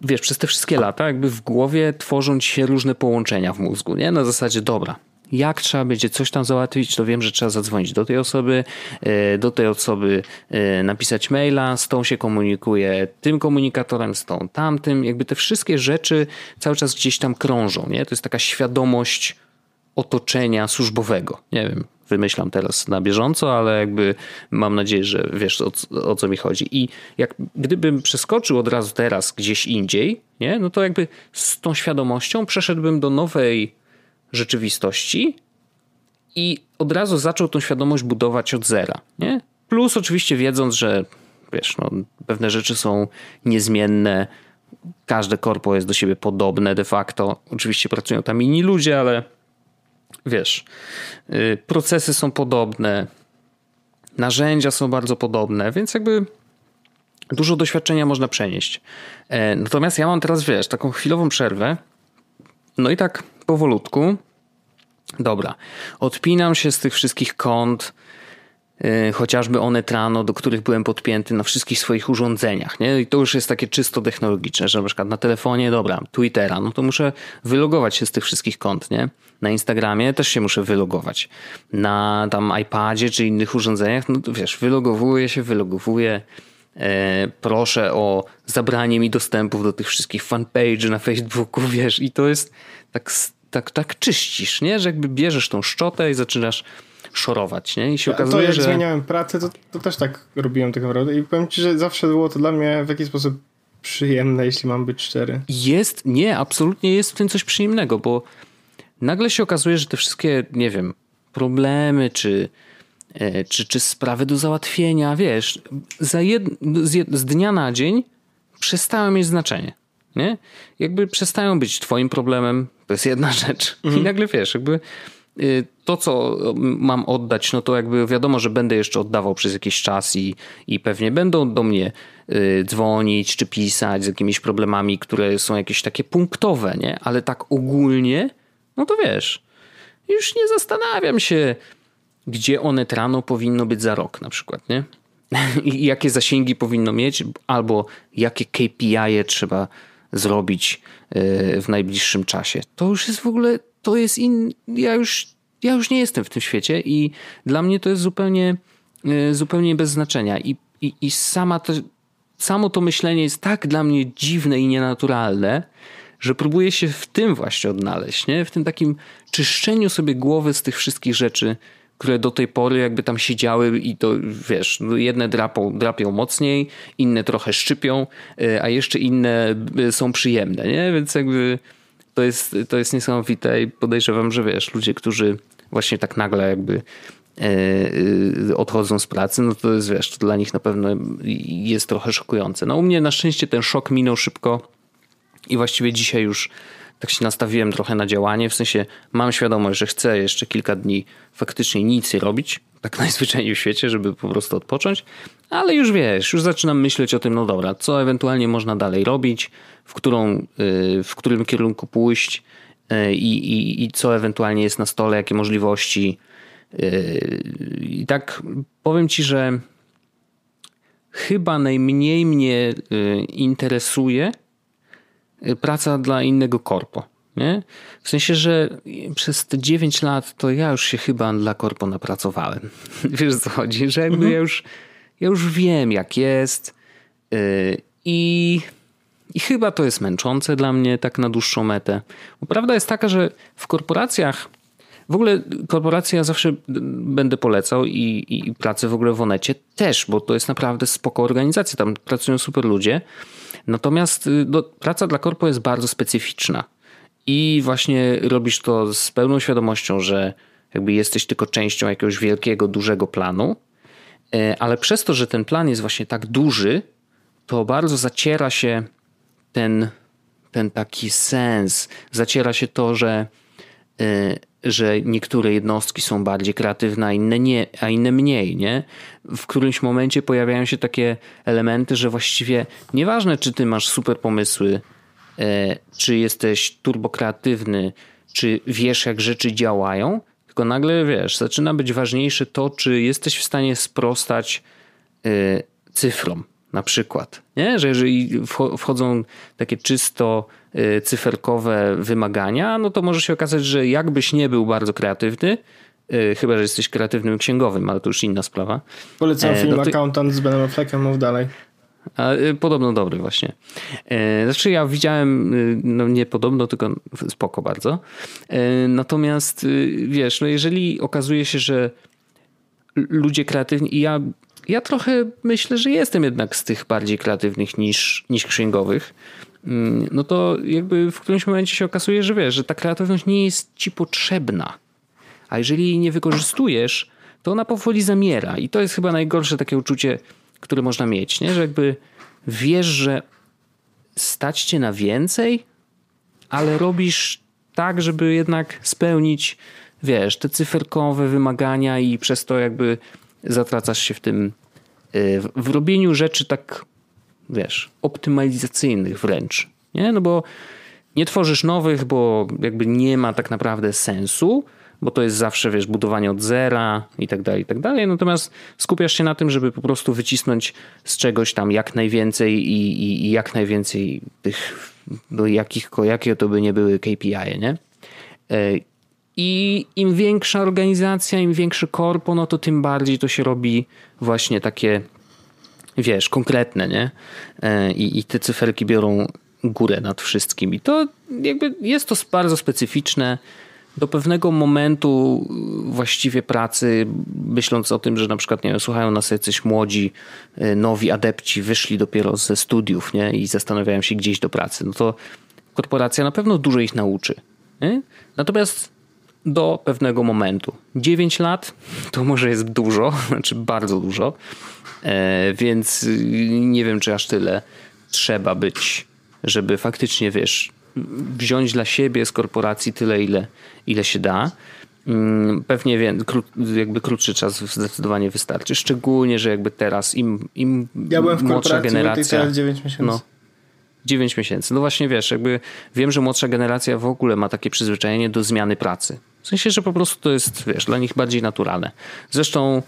wiesz, przez te wszystkie lata jakby w głowie tworzą ci się różne połączenia w mózgu, nie? Na zasadzie, dobra, jak trzeba będzie coś tam załatwić, to wiem, że trzeba zadzwonić do tej osoby, e, do tej osoby e, napisać maila, z tą się komunikuje tym komunikatorem, z tą tamtym. Jakby te wszystkie rzeczy cały czas gdzieś tam krążą, nie? To jest taka świadomość otoczenia służbowego. Nie wiem, wymyślam teraz na bieżąco, ale jakby mam nadzieję, że wiesz o, o, co mi chodzi. I jak gdybym przeskoczył od razu teraz gdzieś indziej, nie? no to jakby z tą świadomością przeszedłbym do nowej rzeczywistości i od razu zaczął tą świadomość budować od zera. Nie? Plus oczywiście wiedząc, że wiesz, no, pewne rzeczy są niezmienne, każde korpo jest do siebie podobne de facto. Oczywiście pracują tam inni ludzie, ale wiesz, yy, procesy są podobne, narzędzia są bardzo podobne, więc jakby dużo doświadczenia można przenieść. E, natomiast ja mam teraz, wiesz, taką chwilową przerwę. No i tak powolutku. Dobra, odpinam się z tych wszystkich kont, yy, chociażby one trano, do których byłem podpięty na wszystkich swoich urządzeniach. Nie? I to już jest takie czysto technologiczne, że na przykład na telefonie, dobra, Twittera, no to muszę wylogować się z tych wszystkich kont. Nie? Na Instagramie też się muszę wylogować. Na tam iPadzie czy innych urządzeniach, no to wiesz, wylogowuję się, wylogowuję. E, proszę o zabranie mi dostępów do tych wszystkich fanpage na Facebooku, wiesz, i to jest tak tak, tak czyścisz, nie? Że jakby bierzesz tą szczotę i zaczynasz szorować, nie? I się okazuje, to jak że... zmieniałem pracę, to, to też tak robiłem tak naprawdę i powiem ci, że zawsze było to dla mnie w jakiś sposób przyjemne, jeśli mam być szczery. Jest, nie, absolutnie jest w tym coś przyjemnego, bo nagle się okazuje, że te wszystkie, nie wiem, problemy czy, czy, czy sprawy do załatwienia, wiesz, jed, z, z dnia na dzień przestały mieć znaczenie. Nie? Jakby przestają być twoim problemem, to jest jedna rzecz. Mhm. I nagle wiesz, jakby y, to, co mam oddać, no to jakby wiadomo, że będę jeszcze oddawał przez jakiś czas i, i pewnie będą do mnie y, dzwonić czy pisać z jakimiś problemami, które są jakieś takie punktowe, nie? Ale tak ogólnie, no to wiesz, już nie zastanawiam się, gdzie one trano powinno być za rok na przykład, nie? I jakie zasięgi powinno mieć, albo jakie KPI trzeba zrobić e, w najbliższym czasie. To już jest w ogóle, to jest in, ja już, ja już nie jestem w tym świecie i dla mnie to jest zupełnie, e, zupełnie bez znaczenia i, i, i sama to, samo to myślenie jest tak dla mnie dziwne i nienaturalne, że próbuję się w tym właśnie odnaleźć, nie? w tym takim czyszczeniu sobie głowy z tych wszystkich rzeczy, które do tej pory jakby tam siedziały i to wiesz, no jedne drapą, drapią mocniej, inne trochę szczypią, e, a jeszcze inne e, są przyjemne, nie? Więc jakby to jest, to jest niesamowite i podejrzewam, że wiesz, ludzie, którzy właśnie tak nagle jakby e, odchodzą z pracy, no to jest wiesz, to dla nich na pewno jest trochę szokujące. No u mnie na szczęście ten szok minął szybko i właściwie dzisiaj już tak się nastawiłem trochę na działanie, w sensie mam świadomość, że chcę jeszcze kilka dni faktycznie nic nie robić, tak najzwyczajniej w świecie, żeby po prostu odpocząć, ale już wiesz, już zaczynam myśleć o tym, no dobra, co ewentualnie można dalej robić, w, którą, y, w którym kierunku pójść y, i, i, i co ewentualnie jest na stole, jakie możliwości. Y, I tak powiem ci, że chyba najmniej mnie interesuje praca dla innego korpo. Nie? W sensie, że przez te 9 lat to ja już się chyba dla korpo napracowałem. Wiesz co chodzi? Że jakby mhm. ja, już, ja już wiem jak jest i i chyba to jest męczące dla mnie tak na dłuższą metę. Bo prawda jest taka, że w korporacjach w ogóle korporacje ja zawsze będę polecał i, i pracę w ogóle w Onecie też, bo to jest naprawdę spoko organizacja, tam pracują super ludzie. Natomiast no, praca dla korpo jest bardzo specyficzna. I właśnie robisz to z pełną świadomością, że jakby jesteś tylko częścią jakiegoś wielkiego, dużego planu, e, ale przez to, że ten plan jest właśnie tak duży, to bardzo zaciera się ten, ten taki sens, zaciera się to, że, y, że niektóre jednostki są bardziej kreatywne, a inne, nie, a inne mniej. Nie? W którymś momencie pojawiają się takie elementy, że właściwie nieważne, czy ty masz super pomysły, y, czy jesteś turbokreatywny, czy wiesz, jak rzeczy działają, tylko nagle wiesz, zaczyna być ważniejsze to, czy jesteś w stanie sprostać y, cyfrom na przykład. Nie? Że jeżeli wchodzą takie czysto y, cyferkowe wymagania, no to może się okazać, że jakbyś nie był bardzo kreatywny, y, chyba że jesteś kreatywnym księgowym, ale to już inna sprawa. Polecam e, film no Accountant z Benem Affleckiem, mów dalej. A, y, podobno dobry właśnie. E, znaczy ja widziałem, no nie podobno, tylko spoko bardzo. E, natomiast wiesz, no jeżeli okazuje się, że ludzie kreatywni i ja ja trochę myślę, że jestem jednak z tych bardziej kreatywnych niż, niż księgowych. Mm, no to jakby w którymś momencie się okazuje, że wiesz, że ta kreatywność nie jest ci potrzebna. A jeżeli jej nie wykorzystujesz, to ona powoli zamiera. I to jest chyba najgorsze takie uczucie, które można mieć, nie? że jakby wiesz, że stać cię na więcej, ale robisz tak, żeby jednak spełnić, wiesz, te cyferkowe wymagania i przez to jakby zatracasz się w tym, y, w robieniu rzeczy tak, wiesz, optymalizacyjnych wręcz. Nie? No bo nie tworzysz nowych, bo jakby nie ma tak naprawdę sensu, bo to jest zawsze, wiesz, budowanie od zera i tak dalej, i tak dalej. Natomiast skupiasz się na tym, żeby po prostu wycisnąć z czegoś tam jak najwięcej i, i, i jak najwięcej tych, do jakich, jakie to by nie były KPI, nie? I im większa organizacja, im większy korpo, no to tym bardziej to się robi właśnie takie, wiesz, konkretne, nie? E, I, i te cyferki biorą górę nad wszystkim. I to jakby jest to bardzo specyficzne. Do pewnego momentu właściwie pracy, myśląc o tym, że na przykład nie wiem, słuchają nas jacyś młodzi, e, nowi adepci, wyszli dopiero ze studiów nie? i zastanawiają się gdzieś do pracy, no to korporacja na pewno dużo ich nauczy. Nie? Natomiast do pewnego momentu. 9 lat to może jest dużo, znaczy bardzo dużo, e, więc nie wiem, czy aż tyle trzeba być, żeby faktycznie, wiesz, wziąć dla siebie z korporacji tyle, ile, ile się da. Mm, pewnie kró, jakby krótszy czas zdecydowanie wystarczy. Szczególnie, że jakby teraz im, im ja byłem w młodsza generacja. 9 miesięcy. No, 9 miesięcy. No właśnie wiesz, jakby wiem, że młodsza generacja w ogóle ma takie przyzwyczajenie do zmiany pracy. W sensie, że po prostu to jest, wiesz, dla nich bardziej naturalne. Zresztą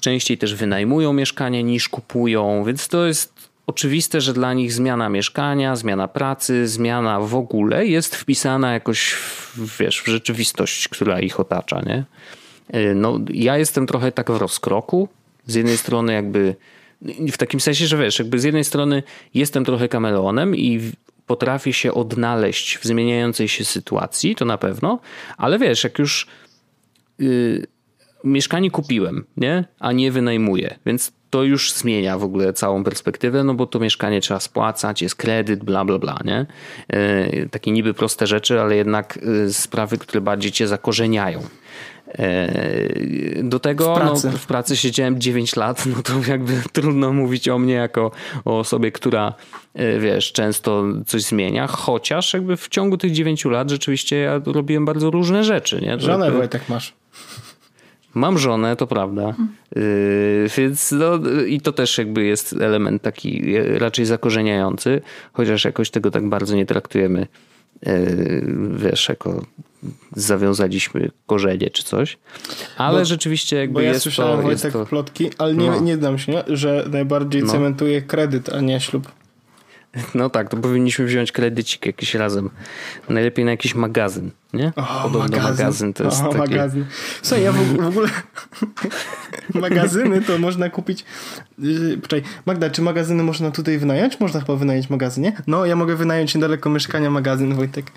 częściej też wynajmują mieszkanie niż kupują, więc to jest oczywiste, że dla nich zmiana mieszkania, zmiana pracy, zmiana w ogóle jest wpisana jakoś, w, wiesz, w rzeczywistość, która ich otacza, nie? Y, no, ja jestem trochę tak w rozkroku. Z jednej strony jakby w takim sensie, że wiesz, jakby z jednej strony jestem trochę kameleonem i potrafię się odnaleźć w zmieniającej się sytuacji, to na pewno, ale wiesz, jak już yy, mieszkanie kupiłem, nie? a nie wynajmuję, więc to już zmienia w ogóle całą perspektywę, no bo to mieszkanie trzeba spłacać, jest kredyt, bla, bla, bla, nie? Yy, takie niby proste rzeczy, ale jednak yy, sprawy, które bardziej cię zakorzeniają. E, do tego w pracy. No, w pracy siedziałem 9 lat, no to jakby trudno mówić o mnie jako o osobie, która e, wiesz, często coś zmienia, chociaż jakby w ciągu tych 9 lat rzeczywiście ja robiłem bardzo różne rzeczy. Nie? Żonę jakby... Wojtek masz. Mam żonę, to prawda. Yy, więc no, i to też jakby jest element taki raczej zakorzeniający, chociaż jakoś tego tak bardzo nie traktujemy, yy, wiesz, jako zawiązaliśmy korzenie czy coś. Ale bo, rzeczywiście jakby bo ja jest słyszałem to, Wojtek to... plotki, ale nie, no. nie dam się, że najbardziej no. cementuje kredyt, a nie ślub. No tak, to powinniśmy wziąć kredycik jakiś razem. Najlepiej na jakiś magazyn, nie? O, Podobno magazyn. magazyn to jest o, takie... magazyn. Słuchaj, ja w, w ogóle magazyny to można kupić... Yy, poczekaj, Magda, czy magazyny można tutaj wynająć? Można chyba wynająć magazyn, nie? No, ja mogę wynająć niedaleko mieszkania magazyn, Wojtek.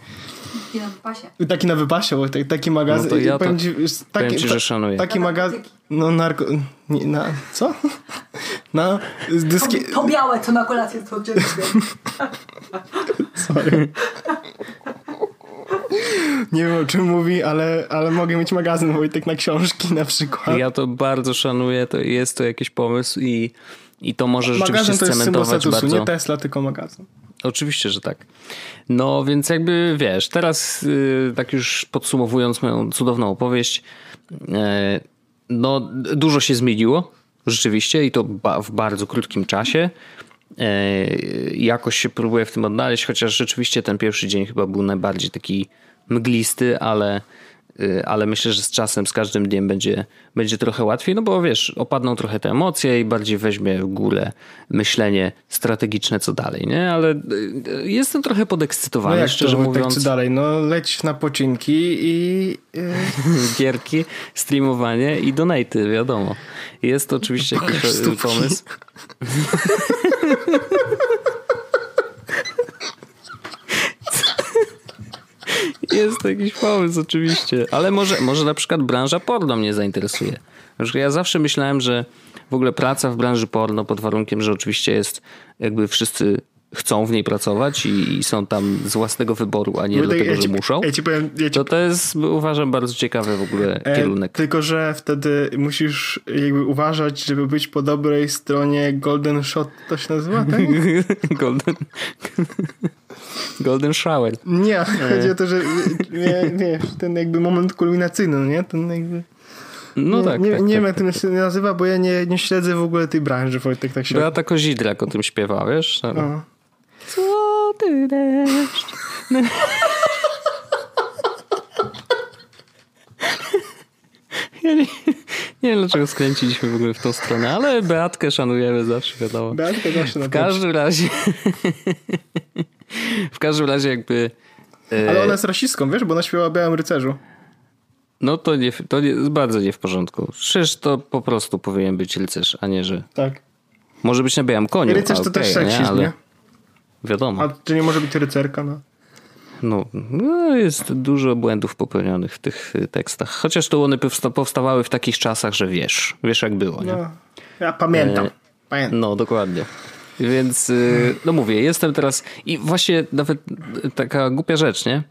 Taki na wypasie. Taki na wypasie, Wojtek, taki magazyn. No to ja to, powiem ci, taki, ci, że szanuję. Taki magazyn... No, narko... Nie, na... Co? Na... Dyski... To, to białe, co na kolację, to cię Sorry. Nie wiem o czym mówi, ale, ale mogę mieć magazyn Wojtek na książki na przykład. Ja to bardzo szanuję, to jest to jakiś pomysł i, i to może rzeczywiście magazyn to jest scementować statusu, bardzo. Nie Tesla, tylko magazyn. Oczywiście, że tak. No więc jakby wiesz, teraz yy, tak już podsumowując moją cudowną opowieść, yy, no dużo się zmieniło rzeczywiście i to w bardzo krótkim czasie. Yy, jakoś się próbuję w tym odnaleźć, chociaż rzeczywiście ten pierwszy dzień chyba był najbardziej taki mglisty, ale Y, ale myślę, że z czasem, z każdym dniem będzie, będzie trochę łatwiej, no bo wiesz, opadną trochę te emocje i bardziej weźmie w górę myślenie strategiczne, co dalej, nie? Ale y, y, jestem trochę podekscytowany, no jak szczerze to, mówiąc. Tak, co dalej? No leć na pocinki i... Gierki, streamowanie i donaty, wiadomo. Jest to oczywiście jakiś pomysł. Jest jakiś pomysł oczywiście, ale może, może na przykład branża porno mnie zainteresuje. Ja zawsze myślałem, że w ogóle praca w branży porno pod warunkiem, że oczywiście jest jakby wszyscy chcą w niej pracować i, i są tam z własnego wyboru, a nie dlatego, ja że muszą, ja ci powiem, ja ci... to to jest uważam bardzo ciekawy w ogóle e, kierunek. Tylko, że wtedy musisz jakby uważać, żeby być po dobrej stronie Golden Shot, to się nazywa, tak? Golden... Golden Shower. Nie, chodzi o to, że wiesz, ten jakby moment kulminacyjny, no nie? Ten jakby... No nie, tak. Nie, tak, nie tak, wiem, jak tak. to się nazywa, bo ja nie, nie śledzę w ogóle tej branży, Wojtek, tak się... Beata Kozidrak o tym śpiewa, wiesz? No. Co ty deszcz? Ja nie, nie wiem, dlaczego skręciliśmy w ogóle w tą stronę, ale Beatkę szanujemy zawsze, wiadomo. Beatkę zawsze na W każdym razie... w każdym razie jakby... E, ale ona jest rasistką, wiesz, bo ona śpiewa Białym Rycerzu. No to, nie, to nie, bardzo nie w porządku. Przecież to po prostu powinien być rycerz, a nie, że... Tak. Może być na białym koniu. Rycerz to okay, też seksizm, nie? Ale... nie? Wiadomo. A czy nie może być rycerka, no? No, no, jest dużo błędów popełnionych w tych y, tekstach. Chociaż to one powstawały w takich czasach, że wiesz, wiesz jak było, nie? No, ja pamiętam. E, pamiętam. No, dokładnie. Więc, y, no mówię, jestem teraz i właśnie nawet taka głupia rzecz, nie?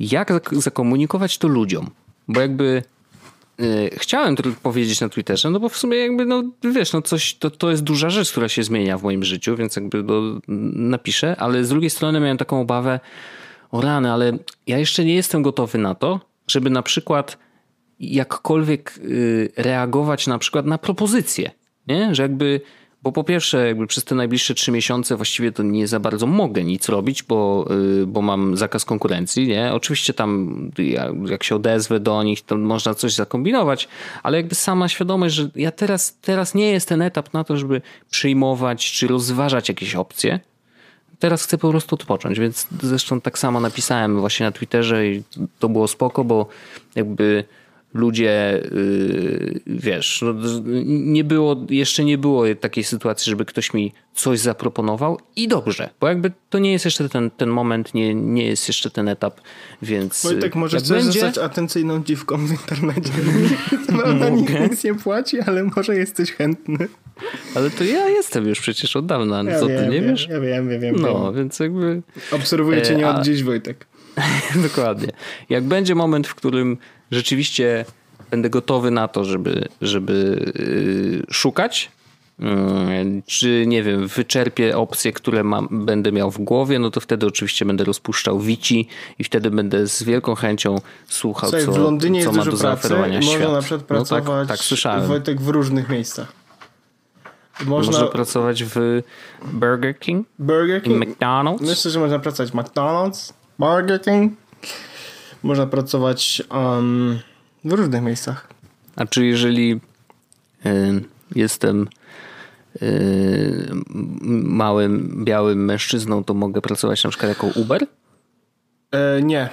Jak zakomunikować to ludziom? Bo jakby y, chciałem to powiedzieć na Twitterze, no bo w sumie jakby, no wiesz, no coś, to, to jest duża rzecz, która się zmienia w moim życiu, więc jakby no, napiszę, ale z drugiej strony miałem taką obawę, o rany, ale ja jeszcze nie jestem gotowy na to, żeby na przykład jakkolwiek y, reagować na przykład na propozycje, nie? Że jakby, bo po pierwsze jakby przez te najbliższe trzy miesiące właściwie to nie za bardzo mogę nic robić, bo, y, bo mam zakaz konkurencji, nie? Oczywiście tam jak się odezwę do nich, to można coś zakombinować, ale jakby sama świadomość, że ja teraz, teraz nie jest ten etap na to, żeby przyjmować czy rozważać jakieś opcje, teraz chcę po prostu odpocząć, więc zresztą tak samo napisałem właśnie na Twitterze i to było spoko, bo jakby ludzie, yy, wiesz, no, nie było, jeszcze nie było takiej sytuacji, żeby ktoś mi coś zaproponował i dobrze, bo jakby to nie jest jeszcze ten, ten moment, nie, nie jest jeszcze ten etap, więc... Wojtek, może chcesz będzie... zostać atencyjną dziwką w internecie. Prawda, nikt nic nie płaci, ale może jesteś chętny. Ale to ja jestem już przecież od dawna, ja co wiem, ty nie wiem, wiesz? Ja wiem, ja wiem. No, wiem. więc jakby... Obserwuję cię nie od dziś, Wojtek. Dokładnie. Jak będzie moment, w którym rzeczywiście będę gotowy na to, żeby, żeby yy, szukać. Yy, czy nie wiem, wyczerpię opcje, które mam, będę miał w głowie, no to wtedy oczywiście będę rozpuszczał Wici i wtedy będę z wielką chęcią słuchał, Słuchaj, co, w Londynie co jest ma dużo do zaoferowania pracy. świat. Można na przykład pracować no tak, tak słyszałem. Wojtek w różnych miejscach. Można, można pracować w Burger King, Burger King, McDonald's. Myślę, że można pracować w McDonald's, Burger King. Można pracować um, w różnych miejscach. A czy jeżeli y, jestem y, małym, białym mężczyzną, to mogę pracować na przykład jako Uber? E, nie.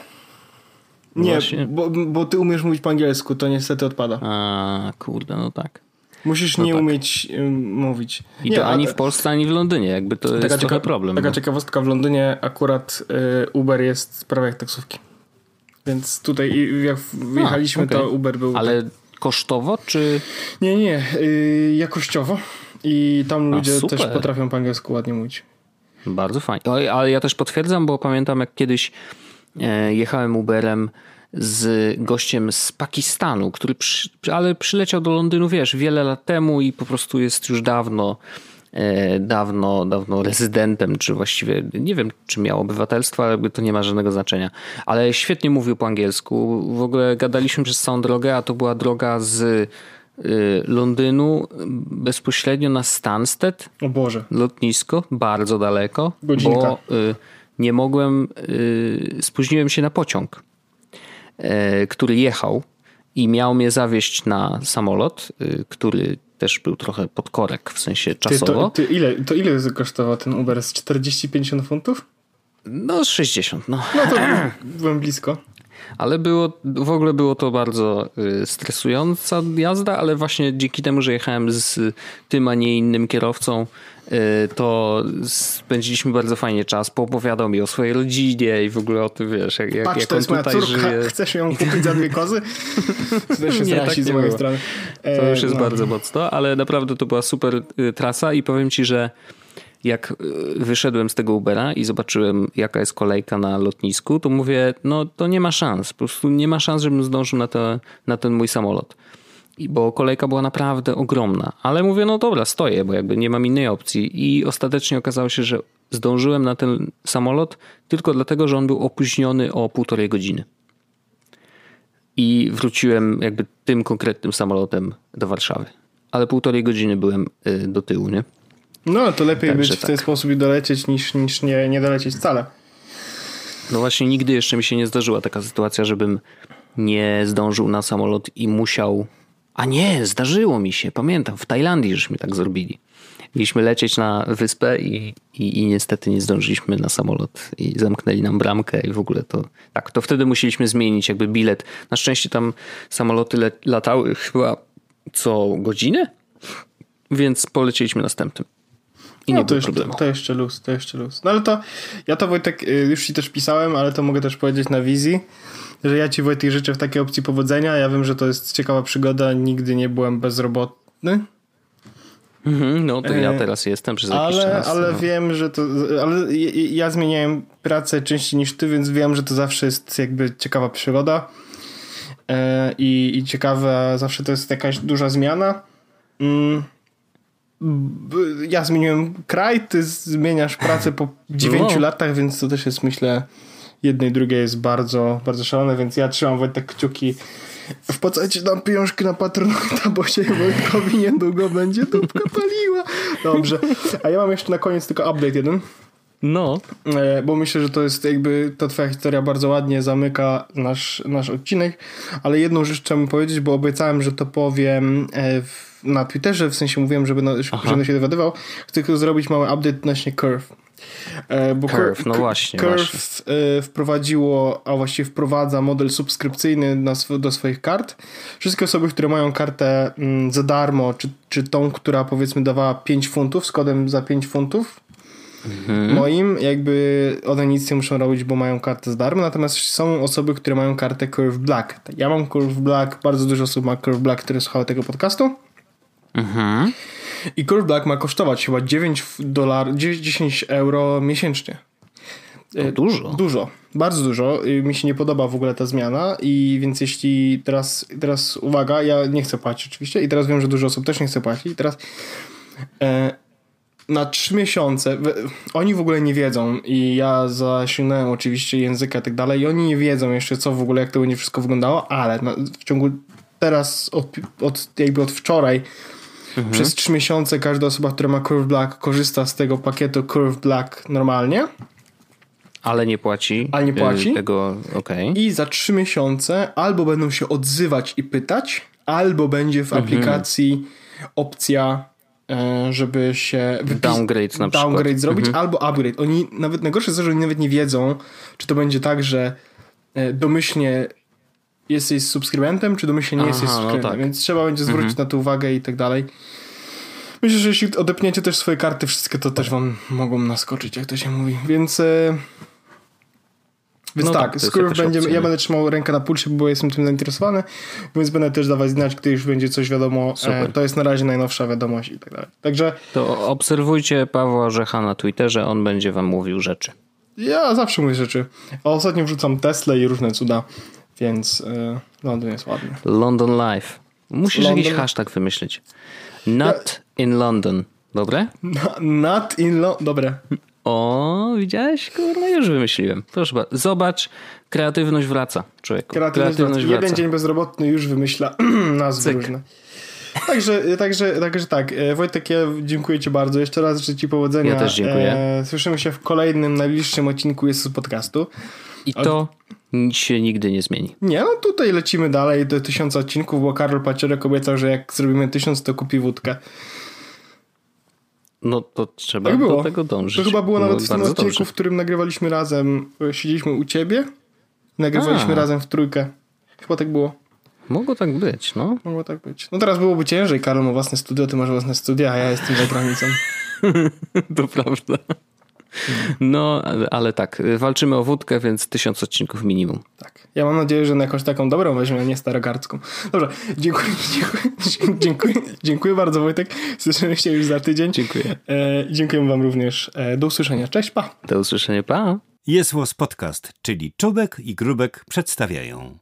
Nie, bo, bo ty umiesz mówić po angielsku, to niestety odpada. A, kurde, no tak. Musisz no nie tak. umieć um, mówić. I nie, to ani w Polsce, ani w Londynie. Jakby to taka jest cieka- problem. Taka bo... ciekawostka, w Londynie akurat y, Uber jest prawie jak taksówki. Więc tutaj jak wjechaliśmy, okay. to Uber był... Ale kosztowo, czy... Nie, nie, y, jakościowo. I tam ludzie A, też potrafią po angielsku ładnie mówić. Bardzo fajnie. Ale ja też potwierdzam, bo pamiętam jak kiedyś e, jechałem Uberem z gościem z Pakistanu, który przy, ale przyleciał do Londynu, wiesz, wiele lat temu i po prostu jest już dawno dawno, dawno rezydentem, czy właściwie nie wiem, czy miał obywatelstwo, ale to nie ma żadnego znaczenia. Ale świetnie mówił po angielsku. W ogóle gadaliśmy przez całą drogę, a to była droga z y, Londynu bezpośrednio na Stansted. O Boże. Lotnisko, bardzo daleko. Godzinka. Bo y, nie mogłem, y, spóźniłem się na pociąg. E, który jechał i miał mnie zawieźć na samolot, który też był trochę pod korek, w sensie czasowo. Ty, to, ty ile, to ile kosztował ten Uber? Z 40-50 funtów? No z 60, no. No to byłem blisko. Ale było, w ogóle było to bardzo y, stresująca jazda, ale właśnie dzięki temu, że jechałem z tym, a nie innym kierowcą, to spędziliśmy bardzo fajnie czas. Poopowiadał mi o swojej rodzinie i w ogóle o tym, wiesz, jak, Patrz, jak to jest moja córka. Żyje. Chcesz ją kupić za dwie kozy? To nie, tak z mojej strony. To już jest no. bardzo mocno, ale naprawdę to była super y, trasa i powiem ci, że jak y, wyszedłem z tego Ubera i zobaczyłem, jaka jest kolejka na lotnisku, to mówię, no to nie ma szans. Po prostu nie ma szans, żebym zdążył na, te, na ten mój samolot bo kolejka była naprawdę ogromna. Ale mówię, no dobra, stoję, bo jakby nie mam innej opcji. I ostatecznie okazało się, że zdążyłem na ten samolot tylko dlatego, że on był opóźniony o półtorej godziny. I wróciłem jakby tym konkretnym samolotem do Warszawy. Ale półtorej godziny byłem y, do tyłu, nie? No, to lepiej Także być w ten tak. sposób i dolecieć niż, niż nie, nie dolecieć wcale. No właśnie, nigdy jeszcze mi się nie zdarzyła taka sytuacja, żebym nie zdążył na samolot i musiał a nie, zdarzyło mi się, pamiętam, w Tajlandii żeśmy tak zrobili. Mieliśmy lecieć na wyspę i, i, i, niestety nie zdążyliśmy na samolot i zamknęli nam bramkę i w ogóle to tak, to wtedy musieliśmy zmienić jakby bilet. Na szczęście tam samoloty le, latały chyba co godzinę, więc polecieliśmy następnym. I no, nie to, jeszcze, to jeszcze luz, to jeszcze luz. No ale to, ja to Wojtek y, już ci też pisałem, ale to mogę też powiedzieć na wizji że ja ci Wojtek życzę w takiej opcji powodzenia. Ja wiem, że to jest ciekawa przygoda. Nigdy nie byłem bezrobotny. Mhm, no to ja e, teraz jestem przez jakiś ale, czas. Ale no. wiem, że to. Ale ja zmieniałem pracę częściej niż ty, więc wiem, że to zawsze jest jakby ciekawa przygoda. E, I, i ciekawa, zawsze to jest jakaś duża zmiana. Mm. Ja zmieniłem kraj, ty zmieniasz pracę po 9 no. latach, więc to też jest myślę jednej drugiej jest bardzo, bardzo szalone, więc ja trzymam Wojtek kciuki. Wpłacajcie nam pieniążki na Patronata, bo się Wojtkowi niedługo będzie dupka paliła. Dobrze. A ja mam jeszcze na koniec tylko update jeden. No. E, bo myślę, że to jest jakby, ta twoja historia bardzo ładnie zamyka nasz, nasz odcinek, ale jedną rzecz chciałbym powiedzieć, bo obiecałem, że to powiem e, na Twitterze, w sensie mówiłem, żeby, żeby będę się dowiadywał. Chcę tylko zrobić mały update odnośnie Curve. E, bo Curve, no właśnie. Curve właśnie. E, wprowadziło, a właściwie wprowadza model subskrypcyjny na, do swoich kart. Wszystkie osoby, które mają kartę mm, za darmo, czy, czy tą, która powiedzmy dawała 5 funtów, z kodem za 5 funtów, mhm. moim, jakby one nic nie muszą robić, bo mają kartę za darmo, natomiast są osoby, które mają kartę Curve Black. Ja mam Curve Black, bardzo dużo osób ma Curve Black, które słuchały tego podcastu. Mhm. I Curve Black ma kosztować chyba 9 dolar, 10 euro miesięcznie. E, dużo. Dużo, bardzo dużo. Mi się nie podoba w ogóle ta zmiana i więc jeśli teraz, teraz uwaga, ja nie chcę płacić oczywiście i teraz wiem, że dużo osób też nie chce płacić i teraz e, na trzy miesiące oni w ogóle nie wiedzą i ja zasięgnąłem oczywiście języka i tak dalej i oni nie wiedzą jeszcze co w ogóle, jak to będzie wszystko wyglądało, ale na, w ciągu teraz od, od jakby od wczoraj mhm. przez trzy miesiące każda osoba, która ma Curve Black korzysta z tego pakietu Curve Black normalnie ale nie płaci. Ale nie płaci. Y, tego, okay. I za trzy miesiące albo będą się odzywać i pytać, albo będzie w mhm. aplikacji opcja, e, żeby się. Downgrade na przykład. Downgrade zrobić, mhm. albo upgrade. Oni nawet najgorsze jest to, że oni nawet nie wiedzą, czy to będzie tak, że e, domyślnie jesteś subskrybentem, czy domyślnie nie Aha, jesteś no subskrybentem. No tak. Więc trzeba będzie zwrócić mhm. na to uwagę i tak dalej. Myślę, że jeśli odepniecie też swoje karty wszystkie, to też wam mogą naskoczyć, jak to się mówi. Więc. E, więc no tak, tak skoro będzie, ja będę trzymał rękę na pulsie, bo jestem tym zainteresowany, więc będę też dawać znać, gdy już będzie coś wiadomo. E, to jest na razie najnowsza wiadomość i tak dalej. Także... To obserwujcie Pawła Orzecha na Twitterze, on będzie wam mówił rzeczy. Ja zawsze mówię rzeczy. A ostatnio wrzucam Tesla i różne cuda, więc e, Londyn jest ładny. London Life. Musisz London... jakiś hashtag wymyślić. Not ja... in London. Dobre? not in London. Dobre. O, widziałeś? Kurwa, już wymyśliłem. Proszę bardzo. Zobacz, kreatywność wraca, człowieku. Kreatywność, kreatywność wraca. Jeden dzień bezrobotny już wymyśla nazwy Cyk. różne. Także, także, także tak, e, Wojtek, ja dziękuję Ci bardzo. Jeszcze raz życzę Ci powodzenia. Ja też dziękuję. E, słyszymy się w kolejnym, najbliższym odcinku z podcastu. I to nic się nigdy nie zmieni. Nie, no tutaj lecimy dalej do tysiąca odcinków, bo Karol Pacierek obiecał, że jak zrobimy tysiąc, to kupi wódkę. No to trzeba tak do tego dążyć. To chyba było no, nawet w tym odcinku, dobrze. w którym nagrywaliśmy razem. Siedzieliśmy u ciebie, nagrywaliśmy A. razem w trójkę. Chyba tak było. Mogło tak być, no. Mogło tak być. No teraz byłoby ciężej. Karol ma własne studio, ty masz własne studia, a ja jestem za granicą. to prawda. No, ale tak, walczymy o wódkę, więc tysiąc odcinków minimum. Tak. Ja mam nadzieję, że na jakąś taką dobrą weźmie, a nie starogardzką. Dobrze, dziękuję, dziękuję, dziękuję, dziękuję bardzo Wojtek. Słyszymy się już za tydzień. Dziękuję. E, dziękuję wam również. E, do usłyszenia. Cześć, pa. Do usłyszenia, pa. Jest Podcast, czyli Czubek i Grubek przedstawiają.